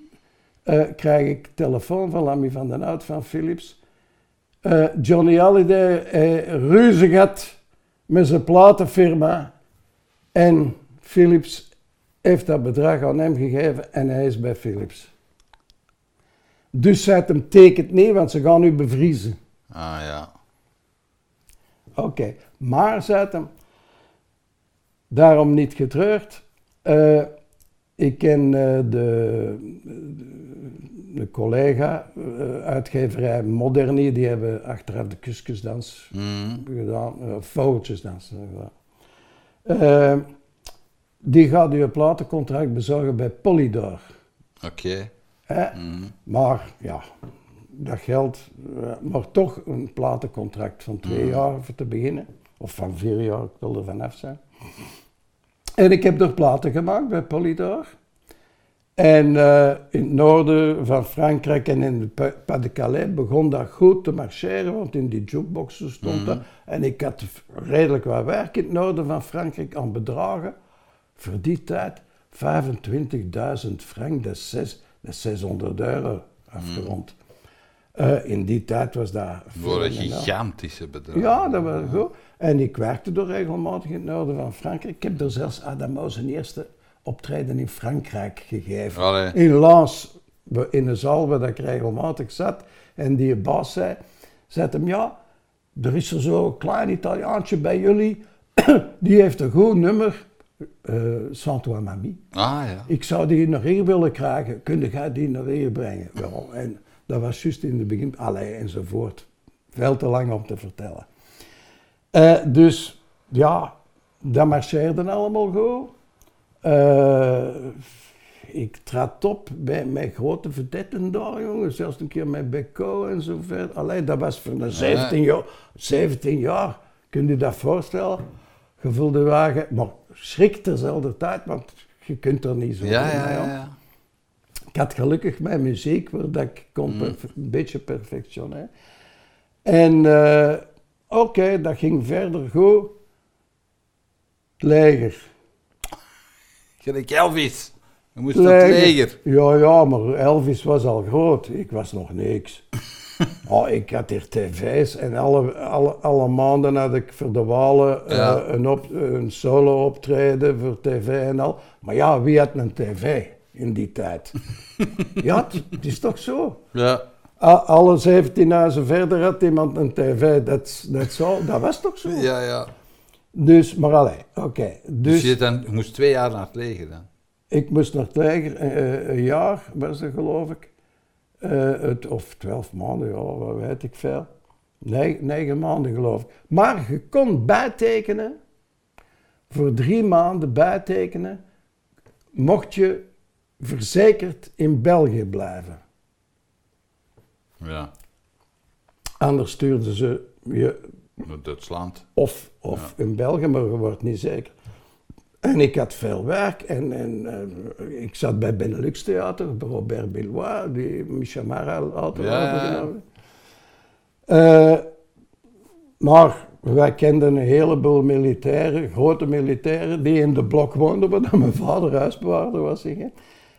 Speaker 1: krijg ik telefoon van Lammy van den Hout van Philips. Johnny Halliday eh, ruzie gehad met zijn platenfirma. En Philips heeft dat bedrag aan hem gegeven en hij is bij Philips. Dus zij hem tekent niet, want ze gaan nu bevriezen.
Speaker 2: Ah ja.
Speaker 1: Oké, maar zei hem, daarom niet getreurd. Eh, ik ken eh, de, de collega, eh, uitgeverij Moderni, die hebben achteraf de kuskusdans
Speaker 2: Hmm.
Speaker 1: gedaan, uh, vogeltjesdans gedaan. Eh, die gaat u een platencontract bezorgen bij Polydor.
Speaker 2: Oké. Hmm.
Speaker 1: Maar ja, dat geldt, eh, maar toch een platencontract van twee jaar voor te beginnen. Of van vier jaar, ik wil er vanaf zijn. En ik heb er platen gemaakt bij Polydor. En eh, in het noorden van Frankrijk en in de Pa- Pas-de-Calais begon dat goed te marcheren, want in die jukeboxen stond dat. En ik had redelijk wat werk in het noorden van Frankrijk aan bedragen. Voor die tijd 25.000 frank, dat is, zes, dat is 600 euro afgerond. Eh, in die tijd was dat...
Speaker 2: Voor een gigantische bedrag.
Speaker 1: Ja, dat was goed. En ik werkte er regelmatig in het noorden van Frankrijk. Ik heb er zelfs Adamo zijn eerste optreden in Frankrijk gegeven.
Speaker 2: Allee.
Speaker 1: In Lens, in een zaal waar ik regelmatig zat. En die baas zei, zei hem, ja, er is er zo'n klein Italiaantje bij jullie. die heeft een goed nummer. eh Santo Amami.
Speaker 2: Ah ja.
Speaker 1: Ik zou die naar hier willen krijgen. Kun jij die naar hier brengen? Wel, en dat was juist in het begin. Allee, enzovoort. Veel te lang om te vertellen. Eh, dus ja, dat marcheerde allemaal goed. Eh, ik trad op bij, met grote verdetten daar, jongen. Zelfs een keer met Beko en zo verder. Allee, dat was voor een 17 jaar. 17 jaar, kun je dat voorstellen? Gevulde wagen, maar schrik terzelfde tijd, want je kunt er niet zo
Speaker 2: Ja, ja, ja.
Speaker 1: Ik had gelukkig mijn muziek, waar dat ik kon
Speaker 2: Mm.
Speaker 1: een beetje perfectioneren. En eh, oké, dat ging verder goed. Het leger.
Speaker 2: Gelijk Elvis. Je moest
Speaker 1: het
Speaker 2: leger.
Speaker 1: Ja, ja, maar Elvis was al groot. Ik was nog niks. oh, ik had hier tv's en alle, alle, alle maanden had ik voor de Walen eh, een, op, een solo optreden voor tv en al. Maar ja, wie had een tv in die tijd? ja, het, het is toch zo.
Speaker 2: Ja.
Speaker 1: A- Alle 17 huizen verder had iemand een tv. Dat, dat, zo, dat was toch zo?
Speaker 2: Ja, ja.
Speaker 1: Dus, maar allee, oké.
Speaker 2: Dus,
Speaker 1: Dus,
Speaker 2: je, dan, moest twee jaar naar het leger dan?
Speaker 1: ik moest naar het leger, eh, een jaar was dat geloof ik. Eh, het, of twaalf maanden, ja, wat weet ik veel. Negen, negen maanden geloof ik. Maar je kon bijtekenen, voor drie maanden bijtekenen, mocht je verzekerd in België blijven.
Speaker 2: Ja.
Speaker 1: Anders stuurden ze je
Speaker 2: Naar Duitsland.
Speaker 1: of, of in België, maar je wordt niet zeker. En ik had veel werk en, en eh, ik zat bij Benelux Theater, bij Robert Billois, die Michel Mara auto
Speaker 2: Ja.
Speaker 1: Eh, maar wij kenden een heleboel militairen, grote militairen, die in de blok woonden, waar mijn vader huisbewaarder was.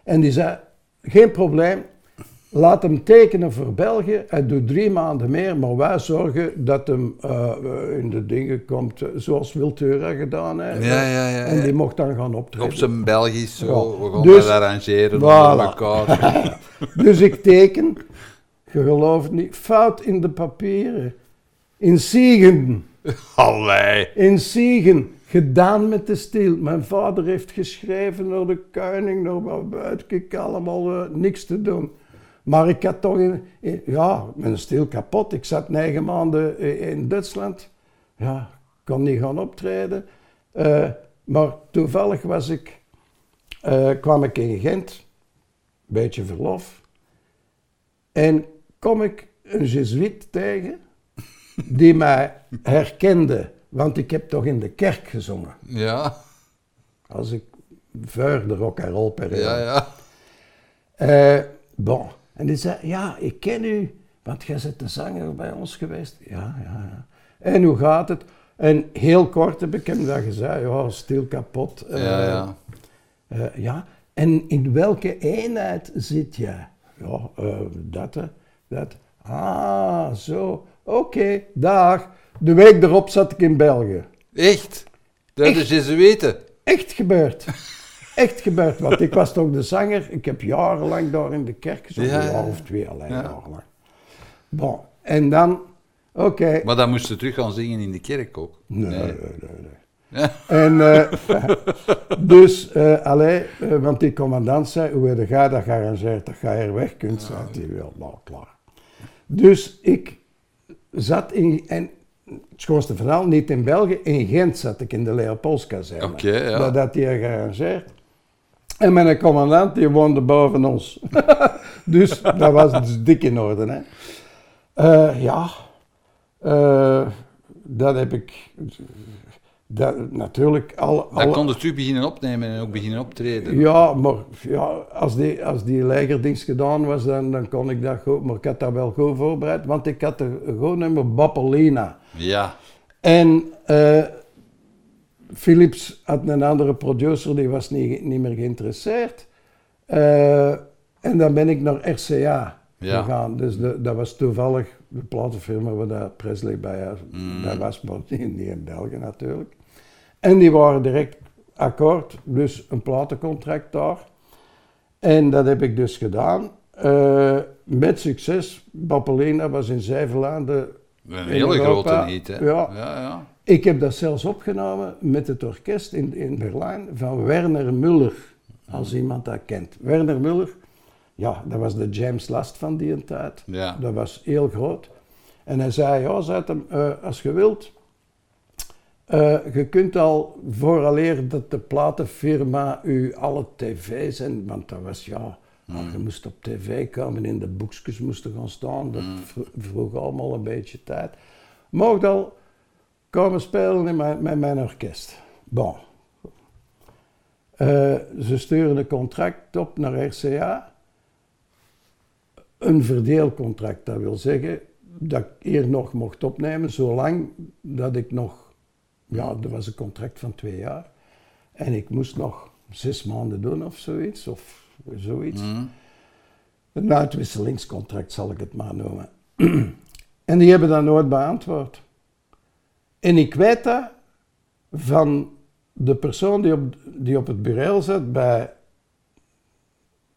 Speaker 1: En die zei, geen probleem, laat hem tekenen voor België. Hij doet drie maanden meer, maar wij zorgen dat hem eh, in de dingen komt, eh, zoals Wiltura gedaan heeft.
Speaker 2: Ja, ja, ja,
Speaker 1: En die mocht dan gaan optreden.
Speaker 2: Op zijn Belgisch, zo. We gaan
Speaker 1: Dus-
Speaker 2: dat arrangeren
Speaker 1: Voilà.
Speaker 2: elkaar.
Speaker 1: Dus ik teken, je gelooft niet, fout in de papieren. In Siegen.
Speaker 2: Allee.
Speaker 1: In Siegen, gedaan met de stiel. Mijn vader heeft geschreven naar de koning, naar wat ik allemaal, eh, niks te doen. Maar ik had toch, in, in- ja, mijn stiel kapot. Ik zat negen maanden i- in Duitsland. Ja, kon niet gaan optreden. Eh, maar toevallig was ik, eh, kwam ik in Gent, beetje verlof. En kom ik een jezuïet tegen, die mij herkende, want ik heb toch in de kerk gezongen.
Speaker 2: Ja,
Speaker 1: Als ik voor de rock and roll periode.
Speaker 2: ja, ja.
Speaker 1: Eh, bon. En die zei, ja, ik ken u, want jij bent de zanger bij ons geweest. Ja, ja, ja. En hoe gaat het? En heel kort heb ik hem dat gezegd, ja, stil kapot. Eh,
Speaker 2: Ja, ja.
Speaker 1: eh, ja, en in welke eenheid zit jij? Ja, eh, dat, dat. Ah, zo. Oké, dag. De week erop zat ik in België.
Speaker 2: Echt? Dat
Speaker 1: Echt?
Speaker 2: is Jezuïeten.
Speaker 1: Echt gebeurd. Echt gebeurd, want ik was toch de zanger. Ik heb jarenlang daar in de kerk gezongen,
Speaker 2: Ja,
Speaker 1: een
Speaker 2: ja,
Speaker 1: of twee alleen
Speaker 2: Ja.
Speaker 1: jarenlang. Bon, en dan, oké.
Speaker 2: Maar dan moest je terug gaan zingen in de kerk ook.
Speaker 1: Nee, nee, nee. En eh, dus, allee, eh, want die commandant zei, hoe heb jij dat gearrangeerd dat jij er weg kunt? Zei hij wel, nou klaar. Dus ik zat in, en het schoonste verhaal, niet in België, in Gent zat ik in de Leopoldskazerne.
Speaker 2: Oké, ja.
Speaker 1: Dat had hij gearrangeerd. En mijn commandant, die woonde boven ons. dus dat was dus dik in orde, hè. Eh, ja, Eh, dat heb ik... Dat, natuurlijk, al, al-
Speaker 2: kon je terug beginnen opnemen en ook beginnen optreden.
Speaker 1: ja, maar ja, als, die, als die legerdienst gedaan was, dan, dan kon ik dat goed. Maar ik had dat wel goed voorbereid, want ik had er gewoon nummer Bappelina.
Speaker 2: Ja.
Speaker 1: En eh, Philips had een andere producer, die was niet, niet meer geïnteresseerd. Eh, en dan ben ik naar RCA
Speaker 2: Ja.
Speaker 1: gegaan. Dus de, dat was toevallig de platenfirma waar dat Presley bij was.
Speaker 2: Mm.
Speaker 1: Dat was maar niet, niet in België natuurlijk. En die waren direct akkoord, dus een platencontract daar. En dat heb ik dus gedaan. Eh, met succes. Bappelina was in zeven
Speaker 2: Een hele grote hit, hè?
Speaker 1: ja.
Speaker 2: ja, ja.
Speaker 1: Ik heb dat zelfs opgenomen met het orkest in, in Berlijn van Werner Muller, als iemand dat kent. Werner Muller, ja, dat was de James Last van die tijd.
Speaker 2: Ja.
Speaker 1: Dat was heel groot. En hij zei, ja, zei hem, eh, als je wilt, eh, je kunt al vooraleer dat de platenfirma u alle tv's en, want dat was ja, nou, je moest op tv komen, in de boekjes moesten gaan staan, dat vro- vroeg allemaal een beetje tijd. Mocht al komen spelen in mijn, met mijn orkest. Bon. Eh, ze sturen een contract op naar RCA. Een verdeelcontract, dat wil zeggen dat ik hier nog mocht opnemen, zolang dat ik nog, ja, dat was een contract van twee jaar. En ik moest nog zes maanden doen of zoiets, of zoiets.
Speaker 2: Mhm.
Speaker 1: Een uitwisselingscontract zal ik het maar noemen. en die hebben dat nooit beantwoord. En ik weet dat van de persoon die op, die op het bureau zat bij,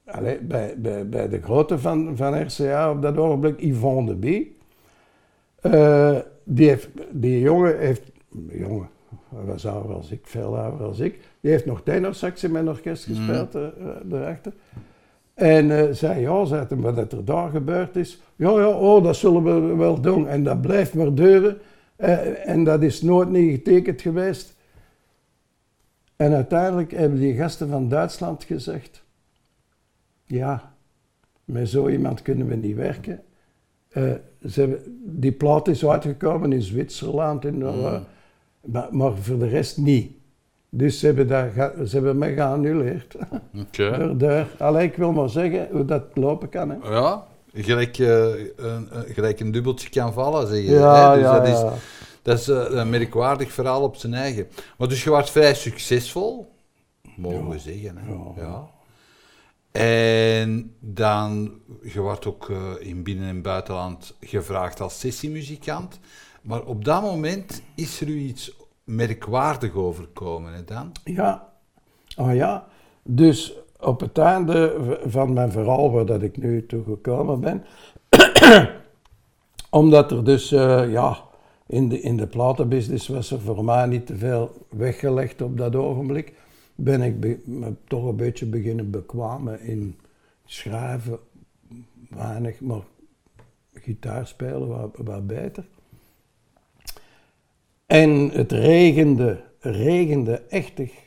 Speaker 1: allez, bij, bij, bij de grote van, van RCA op dat ogenblik, Yvonne de Bie. Uh, die, heeft, die jongen heeft, jongen, hij was ouder als ik, veel ouder als ik, die heeft nog tenorsax in mijn orkest
Speaker 2: Mhm.
Speaker 1: gespeeld daarachter. En uh, zei, ja, zei hem, wat er daar gebeurd is. Ja, ja, oh, dat zullen we wel doen. En dat blijft maar duren. Uh, en dat is nooit niet getekend geweest. En uiteindelijk hebben die gasten van Duitsland gezegd: Ja, met zo iemand kunnen we niet werken. Uh, ze hebben, die plaat is uitgekomen in Zwitserland, in, mm. maar, maar, voor de rest niet. Dus ze hebben, dat, ze hebben me geannuleerd.
Speaker 2: Okay.
Speaker 1: Allee, ik wil maar zeggen hoe dat lopen kan. Hè.
Speaker 2: Ja, gelijk, uh, een, gelijk een dubbeltje kan vallen, zeg je.
Speaker 1: Ja,
Speaker 2: hè? Dus
Speaker 1: ja,
Speaker 2: dat is. Dat is uh, een merkwaardig verhaal op zijn eigen. Maar dus je was vrij succesvol, mogen we zeggen. Hè?
Speaker 1: Ja.
Speaker 2: En dan, je wordt ook uh, in binnen- en buitenland gevraagd als sessiemuzikant. Maar op dat moment is er u iets merkwaardig overkomen, hè dan?
Speaker 1: Ja, oh ja. Dus op het einde van mijn verhaal, waar dat ik nu toe gekomen ben, omdat er dus, uh, ja, in de, in de platenbusiness was er voor mij niet te veel weggelegd op dat ogenblik, ben ik me toch een beetje beginnen bekwamen in schrijven, weinig, maar gitaar spelen wat, wat beter. En het regende, regende echtig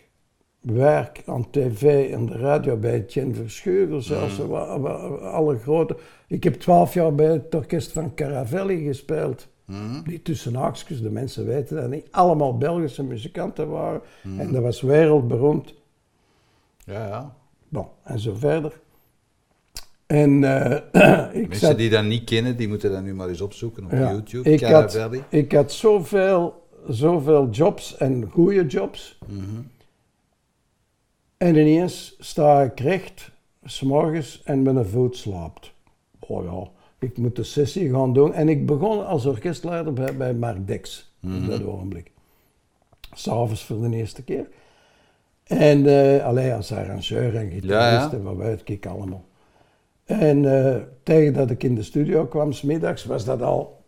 Speaker 1: werk aan tv en de radio bij Etienne Verschuren, zelfs mm. alle grote. Ik heb twaalf jaar bij het orkest van Caravelli gespeeld.
Speaker 2: Mm.
Speaker 1: Die tussen haakjes, de mensen weten dat niet, allemaal Belgische muzikanten waren. Mm. En dat was wereldberoemd.
Speaker 2: Ja, ja.
Speaker 1: Bon, en zo verder. En uh, ik
Speaker 2: Mensen
Speaker 1: zat,
Speaker 2: die dat niet kennen, die moeten dat nu maar eens opzoeken op
Speaker 1: ja,
Speaker 2: YouTube.
Speaker 1: Ik
Speaker 2: Caravelli.
Speaker 1: had, ik had zoveel, zoveel jobs en goede jobs.
Speaker 2: Mm-hmm.
Speaker 1: En ineens sta ik recht, s'morgens, en mijn voet slaapt. Oh ja, ik moet de sessie gaan doen. En ik begon als orkestleider bij, bij Mark Dex
Speaker 2: Mhm.
Speaker 1: op dat ogenblik. S'avonds voor de eerste keer. En uh, alleen als arrangeur en gitarist
Speaker 2: Ja, ja.
Speaker 1: en wat weet ik allemaal. En uh, tegen dat ik in de studio kwam, smiddags, was dat al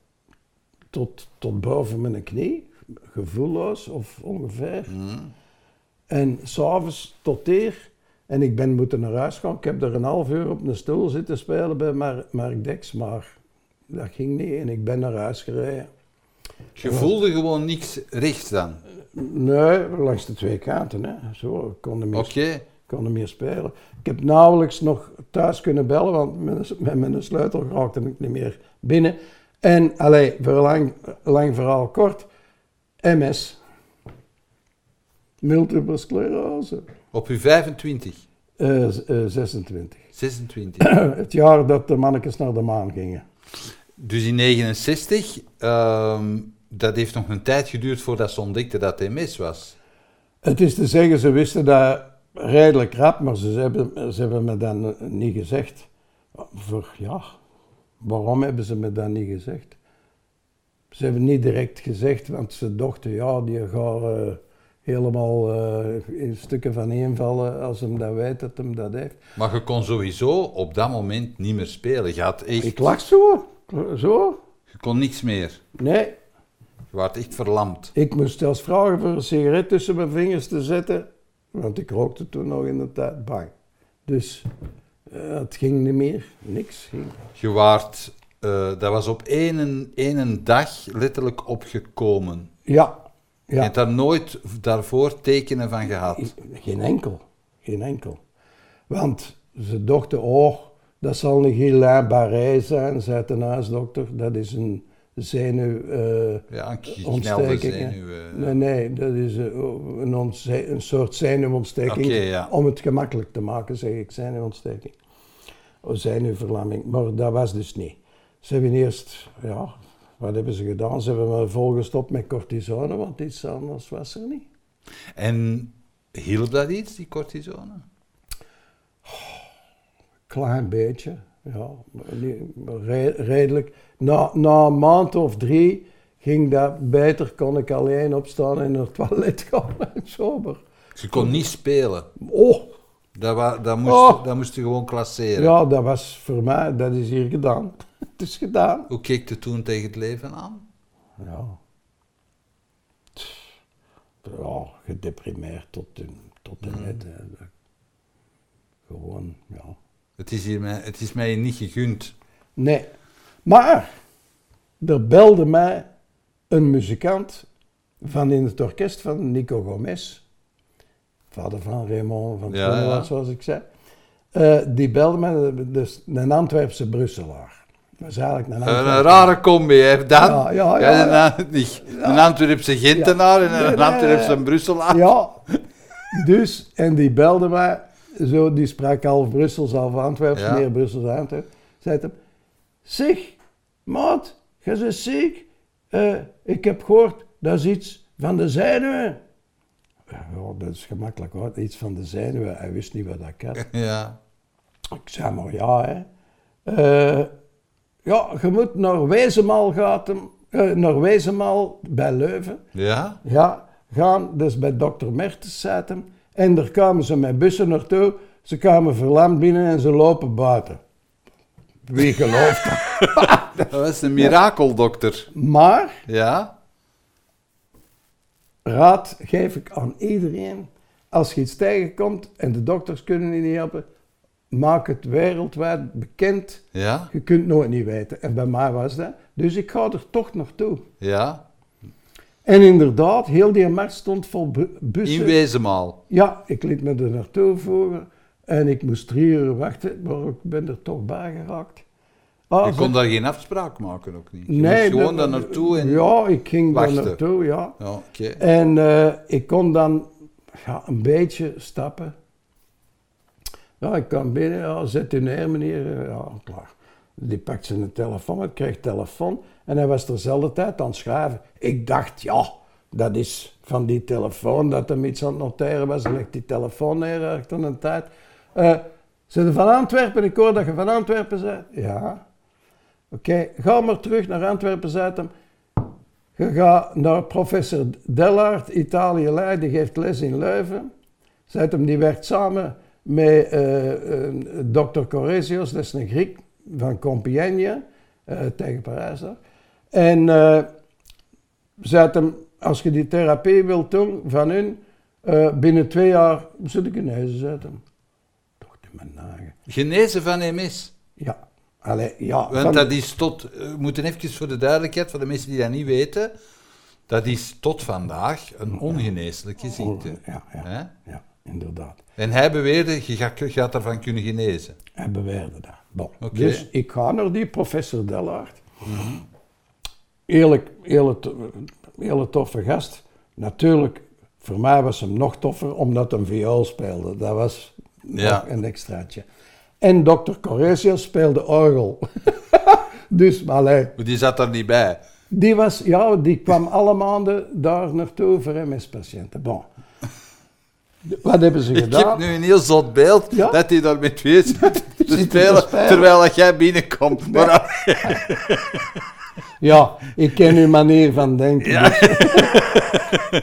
Speaker 1: tot, tot boven mijn knie, gevoelloos of ongeveer.
Speaker 2: Mhm.
Speaker 1: En s'avonds tot hier. En ik ben moeten naar huis gaan. Ik heb er een half uur op een stoel zitten spelen bij Mar Mark Dex, maar dat ging niet. En ik ben naar huis gereden.
Speaker 2: Je voelde gewoon niks rechts dan?
Speaker 1: Nee, langs de twee kanten. Hè. Zo, ik kon er meer.
Speaker 2: Okay.
Speaker 1: kon er meer spelen. Ik heb nauwelijks nog thuis kunnen bellen, want met, met mijn sleutel raakte ik niet meer binnen. En, allee, voor lang, lang verhaal kort, MS. Multiple sclerose.
Speaker 2: Op uw 25?
Speaker 1: Uh, uh, 26.
Speaker 2: 26.
Speaker 1: het jaar dat de mannetjes naar de maan gingen.
Speaker 2: Dus in 69, um, dat heeft nog een tijd geduurd voordat ze ontdekten dat het MS was.
Speaker 1: Het is te zeggen, ze wisten dat redelijk rap, maar ze hebben, ze hebben me dan niet gezegd. Voor, ja, waarom hebben ze me dat niet gezegd? Ze hebben niet direct gezegd, want ze dachten, ja, die gaat uh, helemaal uh, in stukken van invallen als hem dat weet dat hem dat heeft.
Speaker 2: Maar je kon sowieso op dat moment niet meer spelen. Je had echt...
Speaker 1: Ik lag zo, zo.
Speaker 2: Je kon niks meer.
Speaker 1: Nee.
Speaker 2: Je werd echt verlamd.
Speaker 1: Ik moest zelfs vragen voor een sigaret tussen mijn vingers te zetten, want ik rookte toen nog in de tijd bang. Dus uh, het ging niet meer, niks ging.
Speaker 2: Je waart, uh, dat was op één, één dag letterlijk opgekomen.
Speaker 1: Ja.
Speaker 2: Je hebt daar nooit daarvoor tekenen van gehad?
Speaker 1: Geen enkel, geen enkel. Want ze dachten, oh, dat zal een Guillain Barré zijn, zei de huisdokter. Dat is een zenuw uh,
Speaker 2: Ja, een ontsteking. zenuw. Uh,
Speaker 1: nee, nee, dat is uh, een, een, soort zenuwontsteking.
Speaker 2: Okay, ja.
Speaker 1: Om het gemakkelijk te maken, zeg ik, zenuwontsteking. Of zenuwverlamming. Maar dat was dus niet. Ze hebben eerst, ja, wat hebben ze gedaan? Ze hebben me volgestopt met cortisone, want iets anders was er niet.
Speaker 2: En hielp dat iets, die cortisone?
Speaker 1: Klein beetje. ja, redelijk. Na, na een maand of drie ging dat beter, kon ik alleen opstaan en naar het toilet gaan en sober.
Speaker 2: Je kon niet spelen.
Speaker 1: Oh,
Speaker 2: Dat, wa, dat, moest,
Speaker 1: Oh.
Speaker 2: dat moest je gewoon klasseren.
Speaker 1: ja, dat was voor mij, dat is hier gedaan. Het is gedaan.
Speaker 2: Hoe keek je toen tegen het leven aan?
Speaker 1: Ja. Ja, gedeprimeerd tot de, tot hè. Dat- Gewoon, ja.
Speaker 2: Het is, hier mij, het is mij niet gegund.
Speaker 1: Nee. Maar, er belde mij een muzikant van in het orkest van Nico Gomez. Vader van Raymond van
Speaker 2: ja.
Speaker 1: zoals ik zei. Eh, die belde mij, dus een Antwerpse Brusselaar. Is eigenlijk een
Speaker 2: Een, rare combi, hè, Dan?
Speaker 1: Ja, ja, ja,
Speaker 2: een,
Speaker 1: ja.
Speaker 2: An- niet- een Antwerpse Gentenaar en een
Speaker 1: nee,
Speaker 2: Antwerpse. Brusselaar.
Speaker 1: Ja, dus, en die belde mij, zo, die sprak half Brussels, half Antwerps,
Speaker 2: Ja.
Speaker 1: meer Brussels Antwerpen. Zei hem, zeg, maat, je bent ziek. Eh, ik heb gehoord, dat is iets van de zenuwen. Ja, dat is gemakkelijk hoor, iets van de zenuwen. Hij wist niet wat dat had.
Speaker 2: Ja.
Speaker 1: Ik zei maar ja, hè. Eh, ja, je moet naar Wezenmaal gaan, eh, naar Wezenmaal bij Leuven.
Speaker 2: Ja?
Speaker 1: Ja, gaan dus bij dokter Mertens zaten. En daar kwamen ze met bussen naartoe. Ze kwamen verlamd binnen en ze lopen buiten. Wie gelooft dat?
Speaker 2: Dat was een mirakeldokter.
Speaker 1: Maar,
Speaker 2: Ja?
Speaker 1: raad geef ik aan iedereen. Als je iets tegenkomt en de dokters kunnen je niet helpen, maak het wereldwijd bekend.
Speaker 2: Ja?
Speaker 1: Je kunt nooit niet weten. En bij mij was dat. Dus ik ga er toch naartoe.
Speaker 2: Ja?
Speaker 1: En inderdaad, heel die markt stond vol bu- bussen.
Speaker 2: In Wezenmaal.
Speaker 1: Ja, ik liet me er naartoe voeren en ik moest drie uur wachten, maar ik ben er toch bij geraakt. Ah,
Speaker 2: Je kon daar geen afspraak maken ook niet. Je
Speaker 1: nee,
Speaker 2: gewoon daar naartoe en...
Speaker 1: Ja, ik ging daar naartoe, ja.
Speaker 2: Ja, oké.
Speaker 1: En eh, ik kon dan ja, een beetje stappen. Ja, ik kwam binnen, ja, zet u neer meneer, ja, klaar. Die pakt zijn telefoon, ik kreeg telefoon en hij was terzelfde tijd aan het schrijven. Ik dacht, ja, dat is van die telefoon dat hem iets aan het noteren was. Hij die telefoon neer achter een tijd. Eh zijn van Antwerpen? Ik hoor dat je van Antwerpen bent. Ja. Oké, ga maar terug naar Antwerpen, zei hem. Je gaat naar professor Dellaert, Italië Leiden, geeft les in Leuven. Zei hem, die werkt samen met eh, dokter Coresius, dat is een Griek van Compiègne, eh, tegen Parijs. daar. En eh zei hem, als je die therapie wilt doen van hun, binnen twee jaar zit ik genezen, zei hem. Toch niet mijn nagen.
Speaker 2: Genezen van MS.
Speaker 1: Ja, allee, ja.
Speaker 2: Want
Speaker 1: van-
Speaker 2: dat is tot... We moeten even voor de duidelijkheid, voor de mensen die dat niet weten... Dat is tot vandaag een ongeneeslijke ziekte.
Speaker 1: Ja, ja, ja, inderdaad.
Speaker 2: En hij beweerde, je gaat, je gaat daarvan kunnen genezen.
Speaker 1: Hij beweerde dat. Bon. Dus ik ga naar die professor Dellaert. Eerlijk, hele, to- hele toffe gast. Natuurlijk, voor mij was hem nog toffer omdat hij een viool speelde. Dat was
Speaker 2: Ja.
Speaker 1: nog een extraatje. En dokter Coresius speelde orgel. dus, maar allee,
Speaker 2: die zat er niet bij.
Speaker 1: die, was, ja, die kwam alle maanden daar naartoe voor MS-patiënten. Bon. Wat hebben ze
Speaker 2: Ik
Speaker 1: gedaan?
Speaker 2: heb nu een heel zot beeld
Speaker 1: Ja?
Speaker 2: dat hij daar met twee zit te spelen, terwijl dat jij binnenkomt. Maar,
Speaker 1: Ja, ik ken uw manier van denken.
Speaker 2: Ja.
Speaker 1: dus-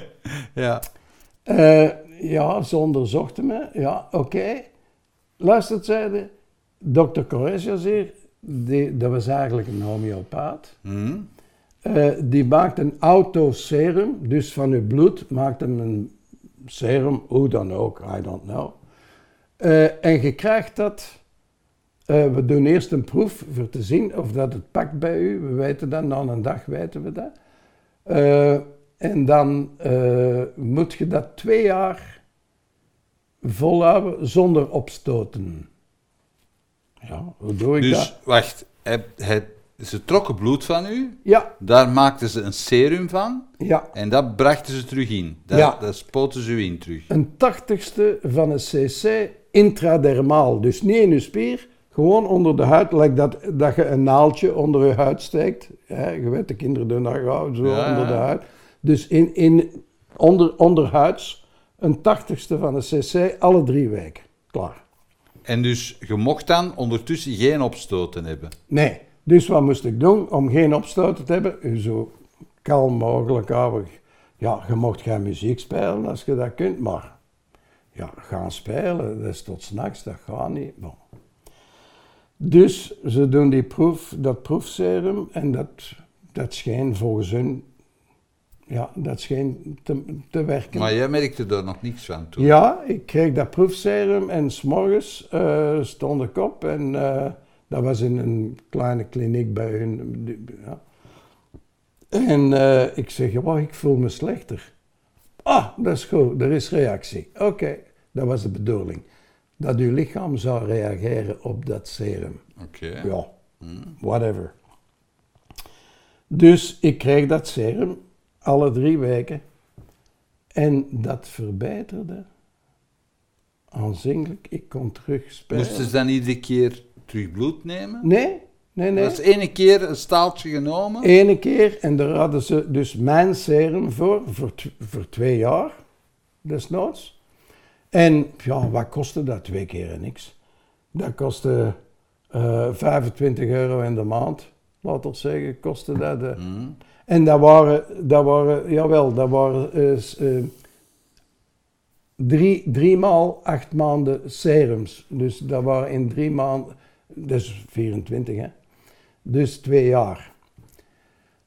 Speaker 2: ja.
Speaker 1: Eh, ja, ze onderzochten me. Ja, oké. Luistert, zeiden dokter Coresius hier, die, dat was eigenlijk een homeopaat.
Speaker 2: Hm?
Speaker 1: Eh, die maakt een autoserum, dus van uw bloed maakt hem een serum, hoe dan ook, I don't know. Eh, en je krijgt dat, eh, we doen eerst een proef voor te zien of dat het pakt bij u. We weten dat, na een dag weten we dat. Eh, en dan moet je dat twee jaar volhouden zonder opstoten. Ja, hoe doe ik
Speaker 2: Dus,
Speaker 1: dat?
Speaker 2: wacht. Hij, hij, ze trokken bloed van u,
Speaker 1: Ja,
Speaker 2: daar maakten ze een serum van
Speaker 1: ja.
Speaker 2: en dat brachten ze terug in. Dat,
Speaker 1: Ja.
Speaker 2: dat spoten ze u in terug.
Speaker 1: Een tachtigste van een cc intradermaal. Dus niet in je spier, gewoon onder de huid. Like dat, dat je een naaldje onder je huid steekt. Hè, je weet, de kinderen doen dat gauw, zo
Speaker 2: Ja,
Speaker 1: onder de huid. Dus in, in, onder, onderhuids, een tachtigste van een cc, alle drie weken. Klaar.
Speaker 2: En dus je mocht dan ondertussen geen opstoten hebben.
Speaker 1: Nee. Dus wat moest ik doen om geen opstoten te hebben? Zo kalm mogelijk houden. Ja, je mocht geen muziek spelen als je dat kunt, maar ja, gaan spelen, dat is tot s'nachts, dat gaat niet. Bon. Dus ze doen die proef, dat proefserum en dat, dat scheen volgens hun, ja, dat scheen te, te werken.
Speaker 2: Maar jij merkte daar nog niks van toen.
Speaker 1: Ja, ik kreeg dat proefserum en s'morgens eh stond ik op en eh, dat was in een kleine kliniek bij hun. Ja. En eh, ik zeg, ja, ik voel me slechter. Ah, dat is goed, er is reactie. Oké, dat was de bedoeling. Dat uw lichaam zou reageren op dat serum.
Speaker 2: Oké.
Speaker 1: Ja, whatever. Dus ik kreeg dat serum alle drie weken. En dat verbeterde aanzienlijk. Ik kon terug spelen.
Speaker 2: Moesten ze dan iedere keer terug bloed nemen?
Speaker 1: Nee, nee, nee.
Speaker 2: Dat is ene keer een staaltje genomen.
Speaker 1: Ene keer, en daar hadden ze dus mijn serum voor, voor, tw- voor twee jaar, desnoods. En ja, wat kostte dat? Twee keer niks. Dat kostte eh 25 euro in de maand, laat ons zeggen, kostte dat. eh.
Speaker 2: Hm.
Speaker 1: En dat waren, dat waren, jawel, dat waren eh, drie, drie maal acht maanden serums. Dus dat waren in drie maanden, dat is 24 hè. Dus twee jaar.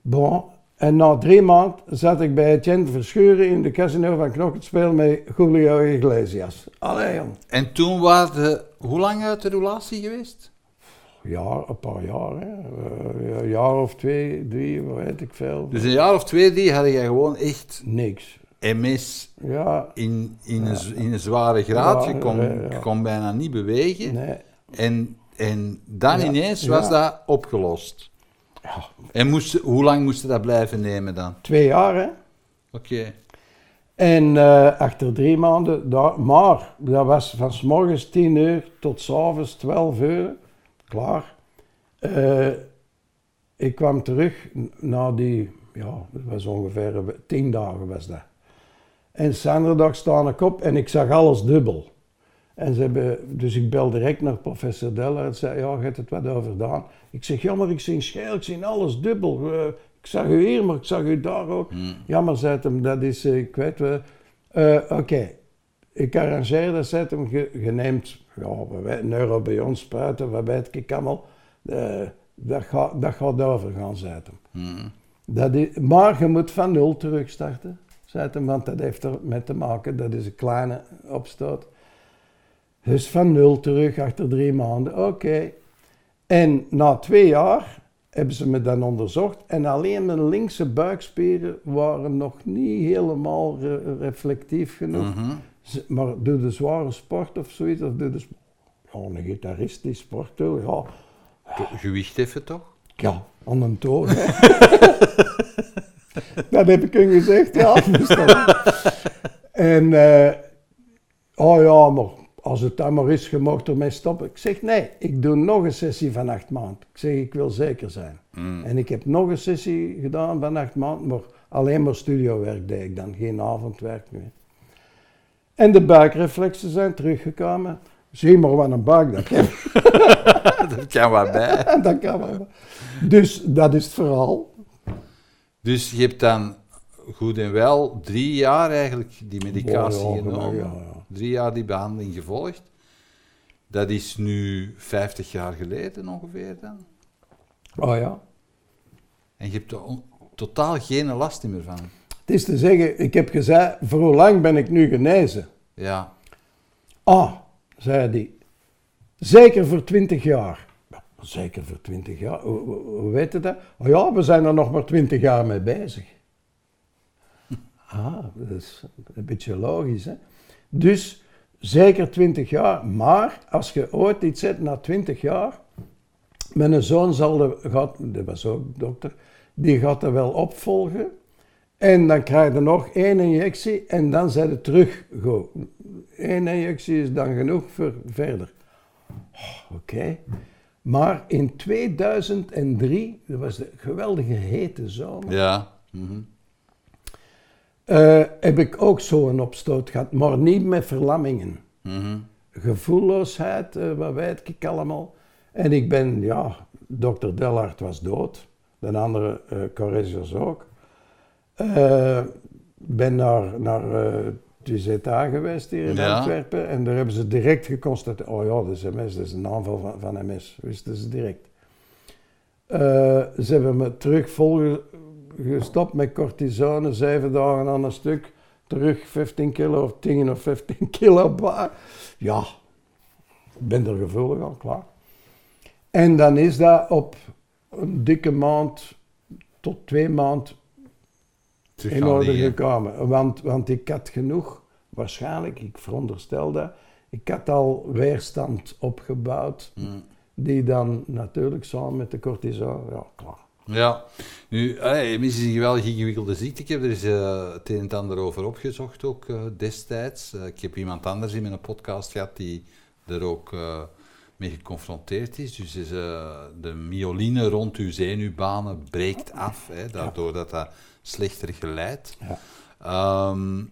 Speaker 1: Bon, en na drie maanden zat ik bij Etienne Verschuren in de casino van spelen met Julio Iglesias. Allee jong.
Speaker 2: En toen waren ze hoe lang uit de relatie geweest?
Speaker 1: Ja, een paar jaar hè. Eh, een jaar of twee, drie, weet ik veel.
Speaker 2: Dus een jaar of twee, die had jij gewoon echt
Speaker 1: Niks.
Speaker 2: MS
Speaker 1: Ja,
Speaker 2: in, in, een, in een zware graad. Je kon, kon bijna niet bewegen.
Speaker 1: nee.
Speaker 2: En, en dan
Speaker 1: Ja,
Speaker 2: ineens
Speaker 1: ja.
Speaker 2: was dat opgelost.
Speaker 1: Ja,
Speaker 2: En moest, hoe lang moest je dat blijven nemen dan?
Speaker 1: twee jaar hè.
Speaker 2: Oké.
Speaker 1: En eh, achter drie maanden, daar, maar dat was van s morgens 10 uur tot s avonds 12 uur, klaar. Eh, ik kwam terug na die, ja, dat was ongeveer we- tien dagen was dat. En zaterdag sta ik op en ik zag alles dubbel. En ze hebben, dus ik bel direct naar professor Deller en zei, ja, je hebt het wat overdaan. Ik zeg, ja, maar ik zie scheel, ik zie alles dubbel. Eh, ik zag u hier, maar ik zag u daar ook. Ja, maar zei hem, dat is, eh, ik weet wel. Eh, Oké, ik arrangeer dat, zei hem, je, je neemt, ja, wat weet, neuro bij ons spuiten, wat weet ik allemaal. Eh, dat, gaat, dat gaat overgaan, zei hem. Dat is, maar je moet van nul terugstarten, zei hem, want dat heeft er met te maken, dat is een kleine opstoot. Dus van nul terug achter drie maanden, oké. En na twee jaar hebben ze me dan onderzocht en alleen mijn linkse buikspieren waren nog niet helemaal re- reflectief genoeg.
Speaker 2: Mhm.
Speaker 1: Maar doe de zware sport of zoiets, of doe de ja, een gitarist die sport doet, ja,
Speaker 2: Ge- Gewicht even toch?
Speaker 1: ja, aan een toon. hè. dat heb ik hun gezegd, ja. en, eh, oh ja, maar als het dan maar is, je mag ermee stoppen. Ik zeg, nee, ik doe nog een sessie van acht maanden. Ik zeg, ik wil zeker zijn.
Speaker 2: Mm.
Speaker 1: En ik heb nog een sessie gedaan van acht maanden, maar alleen maar studiowerk deed ik dan, geen avondwerk meer. En de buikreflexen zijn teruggekomen. Zie maar wat een buik dat heb.
Speaker 2: Dat kan wat bij.
Speaker 1: dat kan wel. Dus dat is het verhaal.
Speaker 2: Dus je hebt dan goed en wel drie jaar eigenlijk die medicatie
Speaker 1: ja,
Speaker 2: genomen.
Speaker 1: ja, ja.
Speaker 2: Drie jaar die behandeling gevolgd. Dat is nu 50 jaar geleden ongeveer dan.
Speaker 1: Oh ja.
Speaker 2: En je hebt er totaal geen last meer van.
Speaker 1: Het is te zeggen, ik heb gezegd, voor hoe lang ben ik nu genezen?
Speaker 2: Ja.
Speaker 1: Ah, zei hij, zeker voor 20 jaar. Ja, zeker voor 20 jaar, hoe weet je dat? Oh ja, we zijn er nog maar 20 jaar mee bezig. Ah, dat is een beetje logisch, hè? Dus zeker 20 jaar, maar als je ooit iets zet na 20 jaar, mijn zoon zal de, gaat, dat was ook dokter, die gaat er wel opvolgen. En dan krijg je nog één injectie en dan zijn het terug. Go. Eén injectie is dan genoeg voor verder. Oh, Oké. Maar in 2003, dat was de geweldige hete zomer,
Speaker 2: Ja. Mhm.
Speaker 1: Eh, heb ik ook zo'n opstoot gehad, maar niet met verlammingen.
Speaker 2: Mhm.
Speaker 1: gevoelloosheid, eh, wat weet ik allemaal. En ik ben, ja, dokter Dellart was dood. De andere, uh, Corresius ook. Uh, ben naar, naar Tuzeta geweest hier in
Speaker 2: Ja.
Speaker 1: Antwerpen. En daar hebben ze direct geconstateerd. Oh ja, dat is MS, dat is een aanval van, van MS. Wisten ze direct. Ze hebben me terug volgestopt met cortisone, zeven dagen aan een stuk. Terug 15 kilo of 10 of 15 kilo. ba- Ja, ik ben er gevoelig aan, klaar. En dan is dat op een dikke maand tot twee maand in orde gekomen. Want, want ik had genoeg, waarschijnlijk, ik veronderstel dat, ik had al weerstand opgebouwd,
Speaker 2: Mm.
Speaker 1: die dan natuurlijk samen met de cortisone, ja, klaar.
Speaker 2: Ja, nu, hey, MS is een geweldig ingewikkelde ziekte. Ik heb er eens eh, het een en het ander over opgezocht ook eh, destijds. Eh, ik heb iemand anders in mijn podcast gehad die er ook mee geconfronteerd is. Dus is, de myoline rond uw zenuwbanen breekt af, hè, daardoor dat dat slechter geleidt.
Speaker 1: Ja.
Speaker 2: Ehm,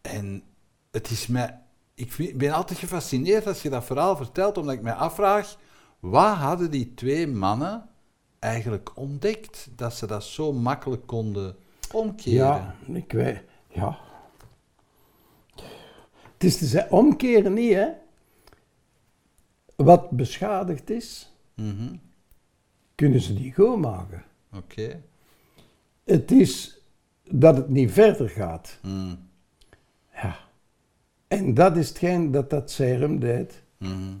Speaker 2: en het is mij, ik vind- ik ben altijd gefascineerd als je dat verhaal vertelt, omdat ik mij afvraag, wat hadden die twee mannen eigenlijk ontdekt, dat ze dat zo makkelijk konden omkeren?
Speaker 1: Ja, ik weet, ja. Het is te zeggen, omkeren niet, hè. Wat beschadigd is,
Speaker 2: Mhm,
Speaker 1: kunnen ze die goed maken.
Speaker 2: Oké.
Speaker 1: Het is dat het niet verder gaat.
Speaker 2: Mm,
Speaker 1: Ja. En dat is hetgeen dat dat serum deed.
Speaker 2: mhm.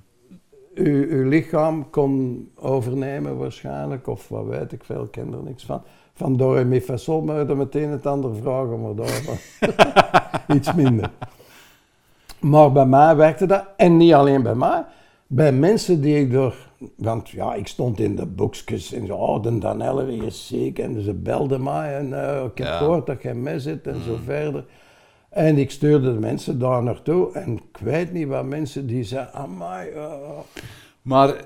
Speaker 1: Uw, uw lichaam kon overnemen waarschijnlijk, of wat weet ik veel, ik ken er niks van. Van door en mi fa sol, maar dan meteen het andere vragen, maar daarvan iets minder. Maar bij mij werkte dat, en niet alleen bij mij, bij mensen die ik door, want ja, ik stond in de boekjes en zo, oh, de Danelle is ziek, en ze belden mij en eh, ik heb
Speaker 2: Ja.
Speaker 1: gehoord dat jij mee zit en zo verder. En ik stuurde de mensen daar naartoe en ik weet niet wat mensen die zeiden, amai, eh,
Speaker 2: Maar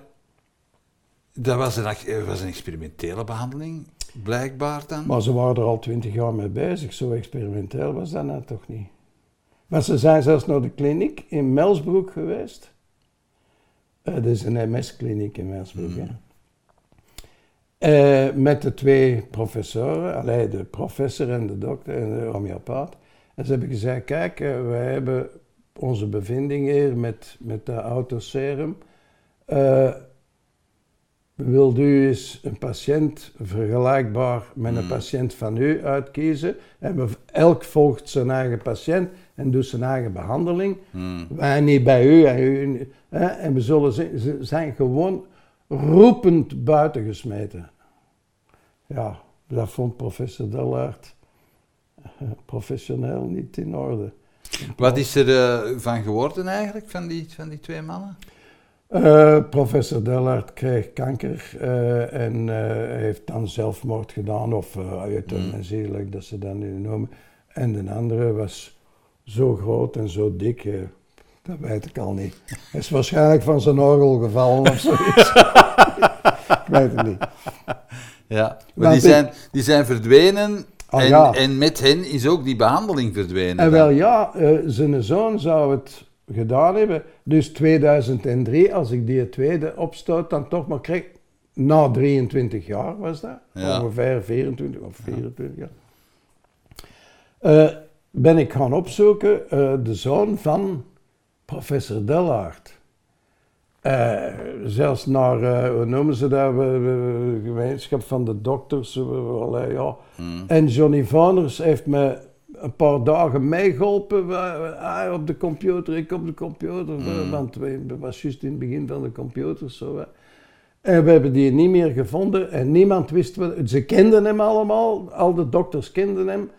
Speaker 2: dat was een, was een experimentele behandeling, blijkbaar dan?
Speaker 1: Maar ze waren er al twintig jaar mee bezig. Zo experimenteel was dat nou toch niet. Maar ze zijn zelfs naar de kliniek in Melsbroek geweest. Eh, dat is een MS-kliniek in Melsbroek. hè. Eh, met de twee professoren, allee, de professor en de dokter en de homeopaat. En ze hebben gezegd, kijk, eh, wij hebben onze bevinding hier met, met de autoserum. Eh Wilt u eens een patiënt vergelijkbaar met een patiënt van u uitkiezen? En we- elk volgt zijn eigen patiënt en doet zijn eigen behandeling.
Speaker 2: Mm,
Speaker 1: Wij niet bij u en u. Hè? En we zullen ze zijn gewoon roepend buiten gesmeten. Ja, dat vond professor Dellert eh, professioneel niet in orde.
Speaker 2: Wat is er eh, van geworden eigenlijk, van die, van die twee mannen?
Speaker 1: Eh, professor Dellert kreeg kanker eh, en heeft dan zelfmoord gedaan, of uh, euthanasie, like dat ze dat nu noemen. En de andere was zo groot en zo dik, dat weet ik al niet. Hij is waarschijnlijk van zijn orgel gevallen of zoiets. ik weet het niet.
Speaker 2: Ja, maar die zijn, die zijn verdwenen
Speaker 1: Ah,
Speaker 2: en,
Speaker 1: ja.
Speaker 2: en met hen is ook die behandeling verdwenen.
Speaker 1: En
Speaker 2: dan.
Speaker 1: wel ja, eh, zijn zoon zou het gedaan hebben. Dus 2003, als ik die tweede opstoot, dan toch maar kreeg. Na 23 jaar was dat.
Speaker 2: Ja.
Speaker 1: Ongeveer 24 of 24 jaar. Eh, ben ik gaan opzoeken eh, de zoon van professor Dellard. Eh, zelfs naar, eh, hoe noemen ze dat, we- gemeenschap van de dokters. eh, allee, ja.
Speaker 2: Mm.
Speaker 1: En Johnny Voners heeft me een paar dagen meegeholpen eh, ah, op de computer, ik op de computer, eh,
Speaker 2: Mm.
Speaker 1: want we- was juist in het begin van de computers zo. En we hebben die niet meer gevonden en niemand wist wat. Ze kenden hem allemaal, al de dokters kenden hem,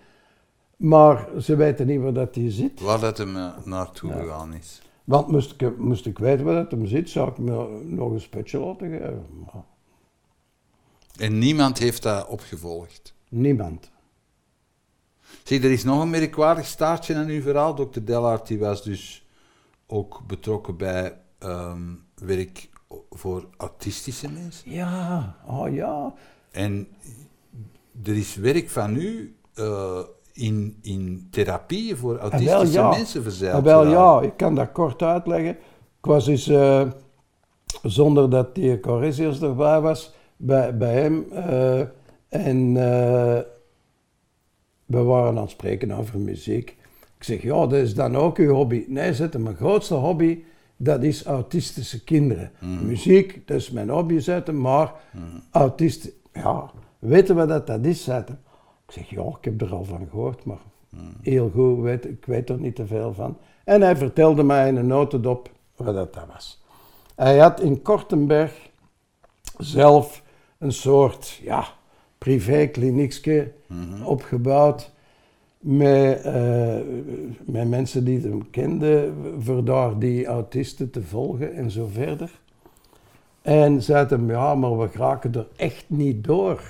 Speaker 1: maar ze weten niet waar dat hij zit.
Speaker 2: Waar dat hem eh, naartoe gegaan is.
Speaker 1: Want moest ik, moest ik weten waar dat hem zit, zou ik me nog een petje laten geven. Maar
Speaker 2: En niemand heeft dat opgevolgd.
Speaker 1: niemand.
Speaker 2: Zie, er is nog een merkwaardig staartje aan uw verhaal. Dr. Dellart die was dus ook betrokken bij ehm, werk voor autistische mensen.
Speaker 1: Ja, oh ja.
Speaker 2: En er is werk van u eh, in, in therapie voor autistische
Speaker 1: Ah, ja.
Speaker 2: mensen verzeild.
Speaker 1: Ah, wel ja, ik kan dat kort uitleggen. Ik was dus, eh, zonder dat die Corisius erbij was, bij, bij hem. eh, en eh, we waren aan het spreken over muziek. Ik zeg, ja, dat is dan ook uw hobby. Nee, zette mijn grootste hobby, dat is autistische kinderen. Muziek, dat is mijn hobby, zette maar autisten, ja, weten we dat dat is, zette Ik zeg, ja, ik heb er al van gehoord, maar heel goed, weet, ik weet er niet te veel van. En hij vertelde mij in een notendop wat dat, dat was. Hij had in Kortenberg zelf een soort, ja, privékliniekje opgebouwd met, eh, met mensen die hem kenden, voor daar die autisten te volgen en zo verder. En zeiden hem, ja, maar we geraken er echt niet door.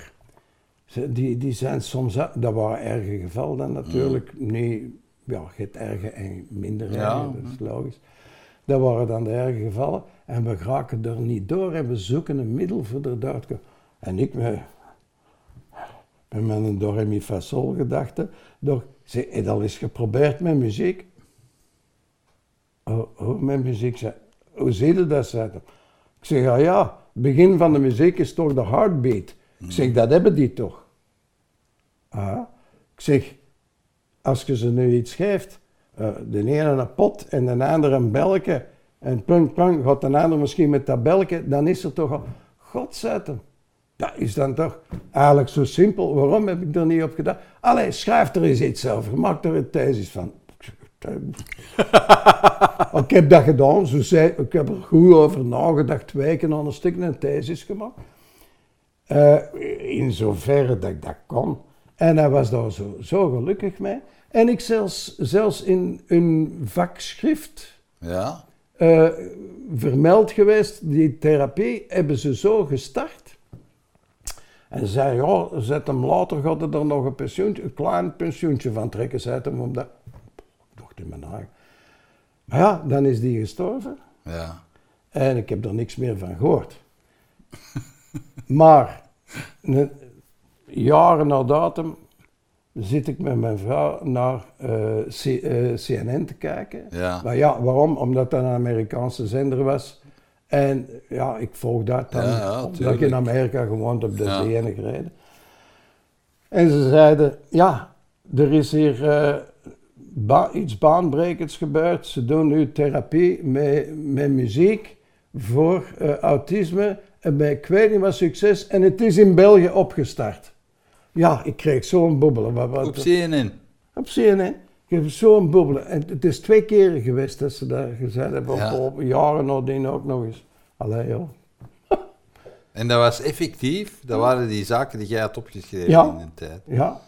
Speaker 1: Ze- Die, die zijn soms, dat waren erge gevallen dan natuurlijk, niet, ja, je hebt erge en minder erge,
Speaker 2: Ja.
Speaker 1: dat is logisch. Dat waren dan de erge gevallen en we geraken er niet door en we zoeken een middel voor eruit te. En ik met, met mijn do re mi fa sol gedachte, door, zeg, heb al eens geprobeerd met muziek? Oh, oh met muziek, zei, hoe zie je dat, zei. Ik zeg, ja ja, het begin van de muziek is toch de heartbeat. Ik zeg, dat hebben die toch? Ah, ik zeg, als je ze nu iets geeft, eh, de ene een pot en de andere een belke, en plunk plunk gaat de ander misschien met dat belke, dan is er toch al, God zet hem. Dat is dan toch eigenlijk zo simpel. Waarom heb ik er niet op gedaan? Allee, schrijf er eens iets over, maak er een thesis van. ik heb dat gedaan, zo zei, ik heb er goed over nagedacht, weken aan een stuk een thesis gemaakt. Eh, in zoverre dat ik dat kon. En hij was daar zo, zo gelukkig mee. En ik zelfs, zelfs in een vakschrift
Speaker 2: Ja?
Speaker 1: eh, vermeld geweest, die therapie hebben ze zo gestart. En ze zei, ja, zet hem later, gaat er dan nog een pensioentje, een klein pensioentje van trekken, zei hem, omdat... Dacht in mijn eigen. Maar ja, dan is die gestorven.
Speaker 2: Ja.
Speaker 1: En ik heb er niks meer van gehoord. maar, jaren na datum zit ik met mijn vrouw naar eh, C- eh, CNN te kijken.
Speaker 2: Ja.
Speaker 1: Maar ja, waarom? Omdat dat een Amerikaanse zender was. En ja, ik volg dat dan.
Speaker 2: Ja, ja,
Speaker 1: omdat ik in Amerika gewoond heb, dat is
Speaker 2: Ja.
Speaker 1: de enige reden. En ze zeiden, ja, er is hier eh, ba- iets baanbrekends gebeurd. Ze doen nu therapie met, met muziek voor autisme. En bij ik weet niet wat succes. En het is in België opgestart. Ja, ik kreeg zo'n bobbelen. Wat,
Speaker 2: Op CNN.
Speaker 1: op CNN. Ik heb zo'n bobbelen. En het is twee keren geweest dat ze dat gezegd hebben.
Speaker 2: Ja.
Speaker 1: Op, op jaren nadien ook nog eens. Allee, joh.
Speaker 2: En dat was effectief, dat waren die zaken die jij had opgeschreven
Speaker 1: Ja.
Speaker 2: in de tijd.
Speaker 1: Ja.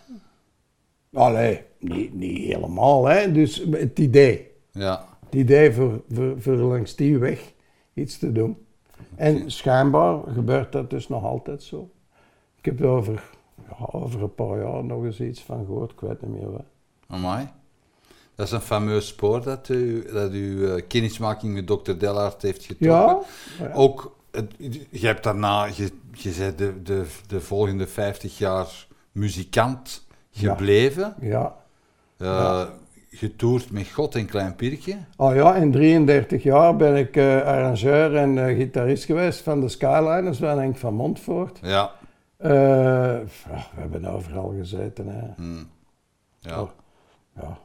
Speaker 1: Allee, niet, niet helemaal, hè. Dus het idee.
Speaker 2: Ja.
Speaker 1: Het idee voor, voor, voor langs die weg iets te doen. En schijnbaar gebeurt dat dus nog altijd zo. Ik heb er over, ja, over een paar jaar nog eens iets van gehoord. Ik weet niet meer wat.
Speaker 2: Amai. Dat is een fameus spoor dat, u, dat uw eh, kennismaking met dokter Dellart heeft getrokken.
Speaker 1: Ja, ja.
Speaker 2: Ook, het- je hebt daarna, je, je bent de, de, de volgende 50 jaar muzikant
Speaker 1: Ja.
Speaker 2: gebleven.
Speaker 1: ja.
Speaker 2: Eh, Getoerd met God en Klein Pirkje.
Speaker 1: Oh ja, in 33 jaar ben ik eh, arrangeur en eh, gitarist geweest van de Skyliners van Henk van Montvoort.
Speaker 2: Ja.
Speaker 1: Eh, ja, we hebben overal gezeten. Hè.
Speaker 2: Hm. Ja.
Speaker 1: Oh. Ja.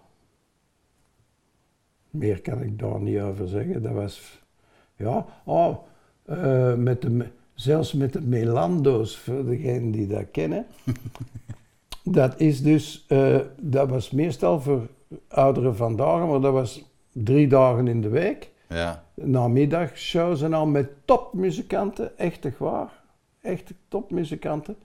Speaker 1: Meer kan ik daar niet over zeggen. Dat was, ja, oh, met de, zelfs met de Melando's, voor degenen die dat kennen. dat is dus, dat was meestal voor ouderen vandaag, maar dat was drie dagen in de week.
Speaker 2: Ja.
Speaker 1: Namiddagshows en al met topmuzikanten, echt waar. Echte topmuzikanten.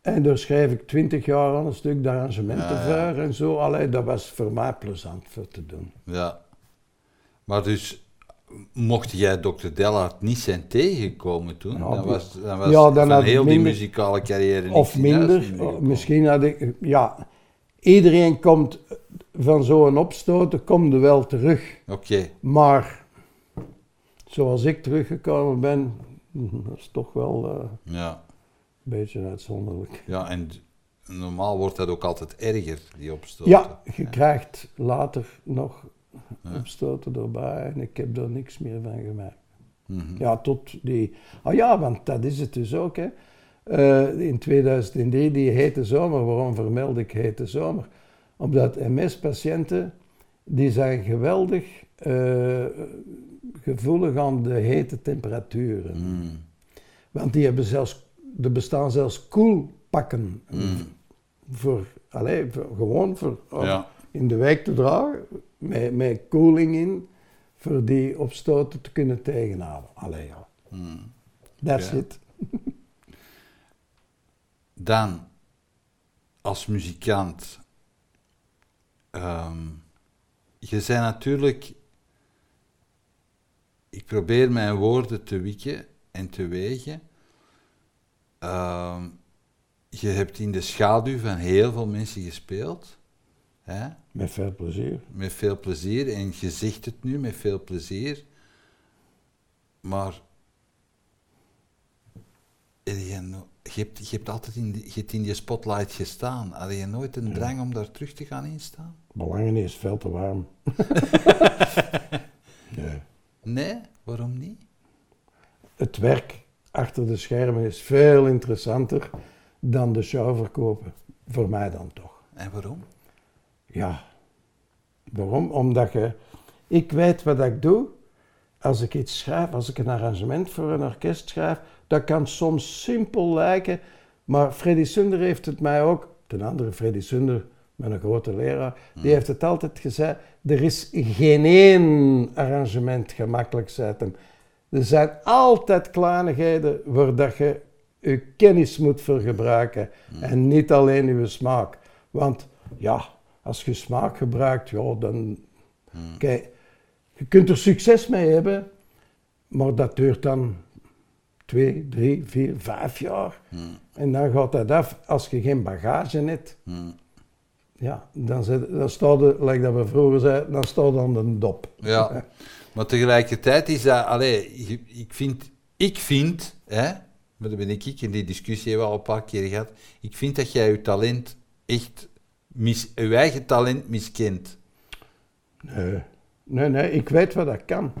Speaker 1: En daar schreef ik twintig jaar aan een stuk de arrangementen
Speaker 2: Ja, ja.
Speaker 1: voor en zo. Allee, dat was voor mij plezant voor te doen.
Speaker 2: Ja. Maar dus, mocht jij dokter Dellart niet zijn tegengekomen toen, dan was, dan was
Speaker 1: Ja, dan
Speaker 2: van
Speaker 1: had ik
Speaker 2: heel die muzikale carrière niks
Speaker 1: Of minder,
Speaker 2: niet
Speaker 1: misschien had ik, ja. Iedereen komt van zo'n opstoten, komt er wel terug.
Speaker 2: Oké,
Speaker 1: Maar zoals ik teruggekomen ben, dat is toch wel eh,
Speaker 2: ja.
Speaker 1: een beetje uitzonderlijk.
Speaker 2: ja. En normaal wordt dat ook altijd erger, die opstoot.
Speaker 1: Ja, je krijgt later nog opstoten erbij en ik heb er niks meer van gemaakt.
Speaker 2: Mhm.
Speaker 1: Ja, tot die... Ah ja, want dat is het dus ook, hè. Eh, in 2003, die hete zomer, waarom vermeld ik hete zomer? Omdat MS-patiënten, die zijn geweldig eh, gevoelig aan de hete temperaturen.
Speaker 2: Mm.
Speaker 1: Want die hebben zelfs, er bestaan zelfs koelpakken voor, allee, voor- gewoon voor
Speaker 2: Ja.
Speaker 1: in de wijk te dragen, met, met koeling in, voor die opstoten te kunnen tegenhouden. Allee ja,
Speaker 2: Mm.
Speaker 1: that's
Speaker 2: Ja.
Speaker 1: it.
Speaker 2: Dan, als muzikant, ehm, je zei natuurlijk, ik probeer mijn woorden te wikken en te wegen. Ehm, je hebt in de schaduw van heel veel mensen gespeeld, hè?
Speaker 1: Met veel plezier.
Speaker 2: met veel plezier, en je zegt het nu met veel plezier, maar heb je, je, hebt, je hebt altijd in, die- je hebt in die spotlight gestaan. Had je nooit een drang om daar terug te gaan instaan?
Speaker 1: Belangen is veel te warm. nee.
Speaker 2: Nee, waarom niet?
Speaker 1: Het werk achter de schermen is veel interessanter dan de show verkopen. Voor mij dan toch.
Speaker 2: En waarom?
Speaker 1: Ja. Waarom? Omdat je... Ik weet wat ik doe. Als ik iets schrijf, als ik een arrangement voor een orkest schrijf, dat kan soms simpel lijken, maar Freddy Sunder heeft het mij ook, ten andere Freddy Sunder, mijn grote leraar, die heeft het altijd gezegd, er is geen één arrangement gemakkelijk, zei hem. Er zijn altijd kleinigheden waar dat je je kennis moet voor gebruiken en niet alleen je smaak. Want ja, als je smaak gebruikt, ja, dan... Kijk, je kunt er succes mee hebben, maar dat duurt dan twee, drie, vier, vijf jaar. En dan gaat dat af als je geen bagage hebt.
Speaker 2: Hm.
Speaker 1: Ja, dan, zit, dan staat like dat we vroeger zeiden, dan staat aan de dop.
Speaker 2: Ja, maar tegelijkertijd is dat, allee, ik vind, ik vind, hè, maar dat ben ik, ik, en die discussie hebben we al een paar keer gehad, ik vind dat jij je talent echt, mis, je eigen talent miskent.
Speaker 1: Nee, nee, nee, ik weet wat ik kan.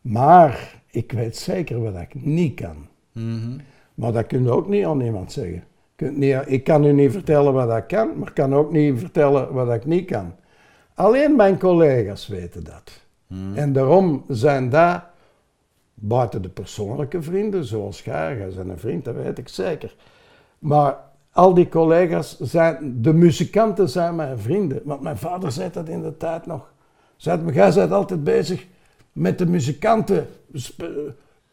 Speaker 1: Maar ik weet zeker wat ik niet kan.
Speaker 2: Mhm.
Speaker 1: Maar dat kun je ook niet aan iemand zeggen. Je kunt niet, ik kan u niet vertellen wat ik kan, maar ik kan ook niet vertellen wat ik niet kan. Alleen mijn collega's weten dat. En daarom zijn daar, buiten de persoonlijke vrienden, zoals jij, jij bent een vriend, dat weet ik zeker. Maar al die collega's zijn, de muzikanten zijn mijn vrienden. Want mijn vader zei dat in de tijd nog. Jij bent altijd bezig met de muzikanten.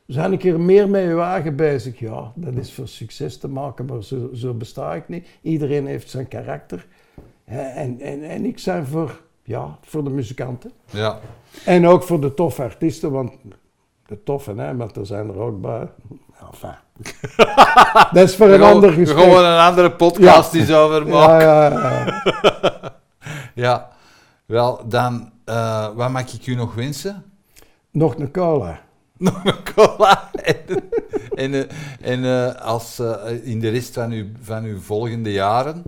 Speaker 1: Zijn een keer meer met je wagen bezig? Ja, dat is voor succes te maken, maar zo, zo besta ik niet. Iedereen heeft zijn karakter. En, en, en ik zijn voor, ja, voor de muzikanten.
Speaker 2: Ja,
Speaker 1: En ook voor de toffe artiesten, want de toffe, hè, want er zijn er ook bij. Enfin. dat is voor een ander gesprek.
Speaker 2: Gewoon een andere podcast is over
Speaker 1: ja, ja, ja.
Speaker 2: Ja, wel, dan, eh, wat mag ik u nog wensen?
Speaker 1: Nog een cola.
Speaker 2: Nog een cola. En, en, eh, en eh, als, in de rest van uw, van uw volgende jaren?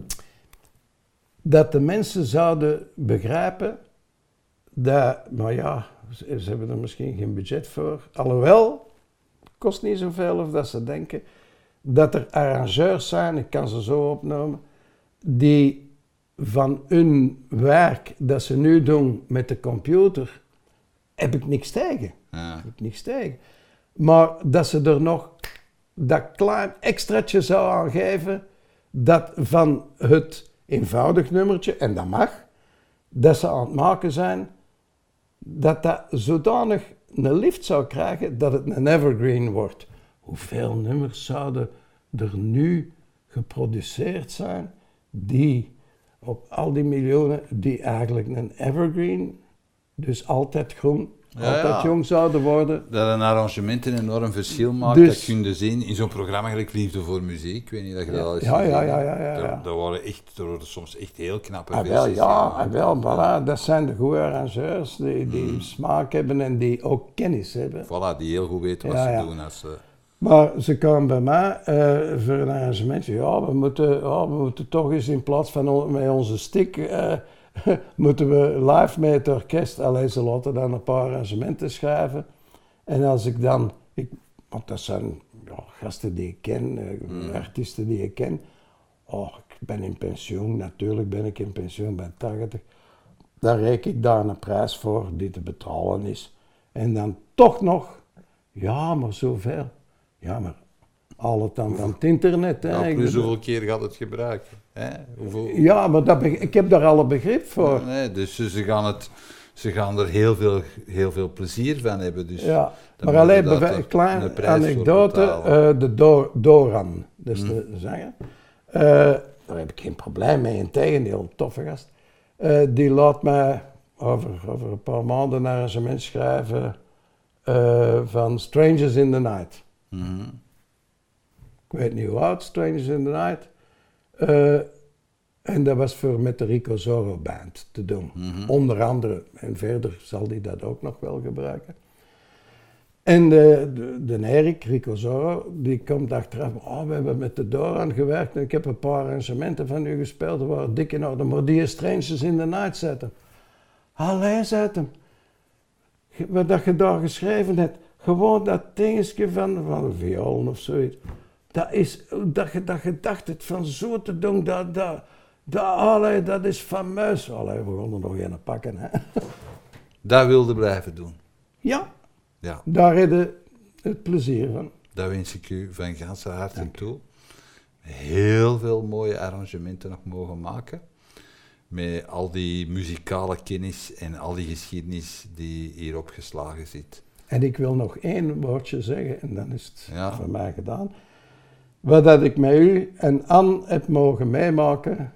Speaker 1: Dat de mensen zouden begrijpen dat, maar ja, ze, ze hebben er misschien geen budget voor. Alhoewel, het kost niet zoveel of dat ze denken dat er arrangeurs zijn, ik kan ze zo opnemen, die van hun werk dat ze nu doen met de computer, heb ik niks tegen.
Speaker 2: Ja.
Speaker 1: heb ik niks tegen. Maar dat ze er nog dat klein extraatje zou aan geven, dat van het eenvoudig nummertje, en dat mag, dat ze aan het maken zijn, dat dat zodanig een lift zou krijgen dat het een evergreen wordt. Hoeveel nummers zouden er nu geproduceerd zijn die op al die miljoenen, die eigenlijk een evergreen, dus altijd groen,
Speaker 2: Ja,
Speaker 1: altijd
Speaker 2: ja.
Speaker 1: jong zouden worden.
Speaker 2: Dat een arrangement een enorm verschil maakt.
Speaker 1: Dus-
Speaker 2: dat kun je zien in zo'n programma gelijk Liefde voor Muziek. Ik weet niet dat je dat al eens
Speaker 1: Ja, ja, ja, ja, ja, ja.
Speaker 2: Daar worden echt, soms echt heel knappe
Speaker 1: Ah, wel,
Speaker 2: versies
Speaker 1: ja,
Speaker 2: gemaakt.
Speaker 1: ah, wel, voilà, dat zijn de goede arrangeurs die, die smaak hebben en die ook kennis hebben.
Speaker 2: Voilà, die heel goed weten wat
Speaker 1: Ja,
Speaker 2: ze
Speaker 1: ja.
Speaker 2: doen. Als, ze
Speaker 1: Maar ze kwamen bij mij eh, voor een arrangement. Ja, we moeten, ja, we moeten toch eens in plaats van on- met onze stick eh, moeten we live met het orkest, alleen ze laten dan een paar arrangementen schrijven. En als ik dan, ik, want dat zijn ja, gasten die ik ken, eh, artiesten die ik ken. Oh, ik ben in pensioen, natuurlijk ben ik in pensioen, ben 80. Dan reken ik daar een prijs voor die te betalen is. En dan toch nog, ja, maar zoveel. Ja, maar al het aan, aan het internet. Hè.
Speaker 2: Ja,
Speaker 1: Ik
Speaker 2: plus hoeveel keer gaat het gebruiken? Hè? Hoeveel...
Speaker 1: ja, maar dat, ik heb daar alle begrip voor.
Speaker 2: Nee, dus ze gaan, het, ze gaan er heel veel, heel veel plezier van hebben. Dus
Speaker 1: Ja,
Speaker 2: dan
Speaker 1: maar alleen een kleine anekdote. eh, de Do- Doran, dus
Speaker 2: Hm.
Speaker 1: de zanger. Eh, daar heb ik geen probleem mee, integendeel, een toffe gast. Eh, die laat mij over, over een paar maanden een arrangement schrijven van Strangers in the Night.
Speaker 2: Mhm.
Speaker 1: Ik weet niet hoe oud, Strangers in the Night. Eh, en dat was voor met de Rico Zorro Band te doen.
Speaker 2: Mhm.
Speaker 1: Onder andere. En verder zal hij dat ook nog wel gebruiken. En de, de, de Erik, Rico Zorro, die komt achteraf. Oh, we hebben met de Doran gewerkt en ik heb een paar arrangementen van u gespeeld. Dat waren dik in orde, maar die Strangers in the Night zetten. Allee, zet hem. Wat dat je daar geschreven hebt. Gewoon dat dingetje van, van een viool of zoiets. Dat is, dat je dat gedacht hebt van zo te doen, dat, dat, dat, allee, dat is fameus. Allee, we er nog een pakken, hè.
Speaker 2: Dat wilde blijven doen.
Speaker 1: Ja,
Speaker 2: Ja,
Speaker 1: daar je het plezier van.
Speaker 2: dat wens ik u van ganse harte toe. Heel veel mooie arrangementen nog mogen maken. Met al die muzikale kennis en al die geschiedenis die hier opgeslagen zit.
Speaker 1: En ik wil nog één woordje zeggen en dan is het
Speaker 2: Ja.
Speaker 1: voor mij gedaan. Wat dat ik met u en Anne heb mogen meemaken,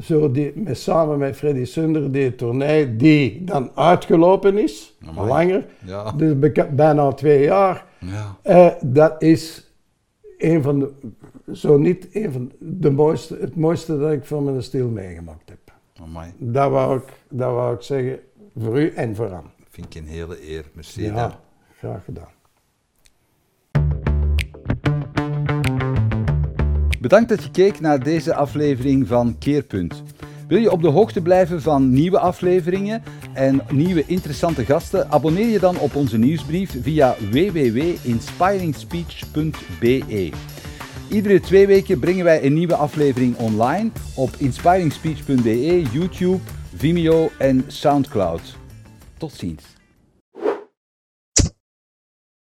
Speaker 1: zo die, met, samen met Freddy Sunder, die tournee die dan uitgelopen is,
Speaker 2: Amai.
Speaker 1: langer,
Speaker 2: Ja,
Speaker 1: dus bijna twee jaar.
Speaker 2: ja.
Speaker 1: Eh, dat is een van de, zo niet een van de mooiste, het mooiste dat ik van mijn stil meegemaakt heb.
Speaker 2: Amai,
Speaker 1: Dat wou ik, dat wou ik zeggen voor u en voor Anne.
Speaker 2: Vind ik een hele eer. Merci.
Speaker 1: Ja,
Speaker 2: dan.
Speaker 1: graag gedaan.
Speaker 2: Bedankt dat je keek naar deze aflevering van Keerpunt. Wil je op de hoogte blijven van nieuwe afleveringen en nieuwe interessante gasten? Abonneer je dan op onze nieuwsbrief via www.inspiringspeech.be. Iedere twee weken brengen wij een nieuwe aflevering online op inspiringspeech.be, YouTube, Vimeo en Soundcloud. Tot ziens.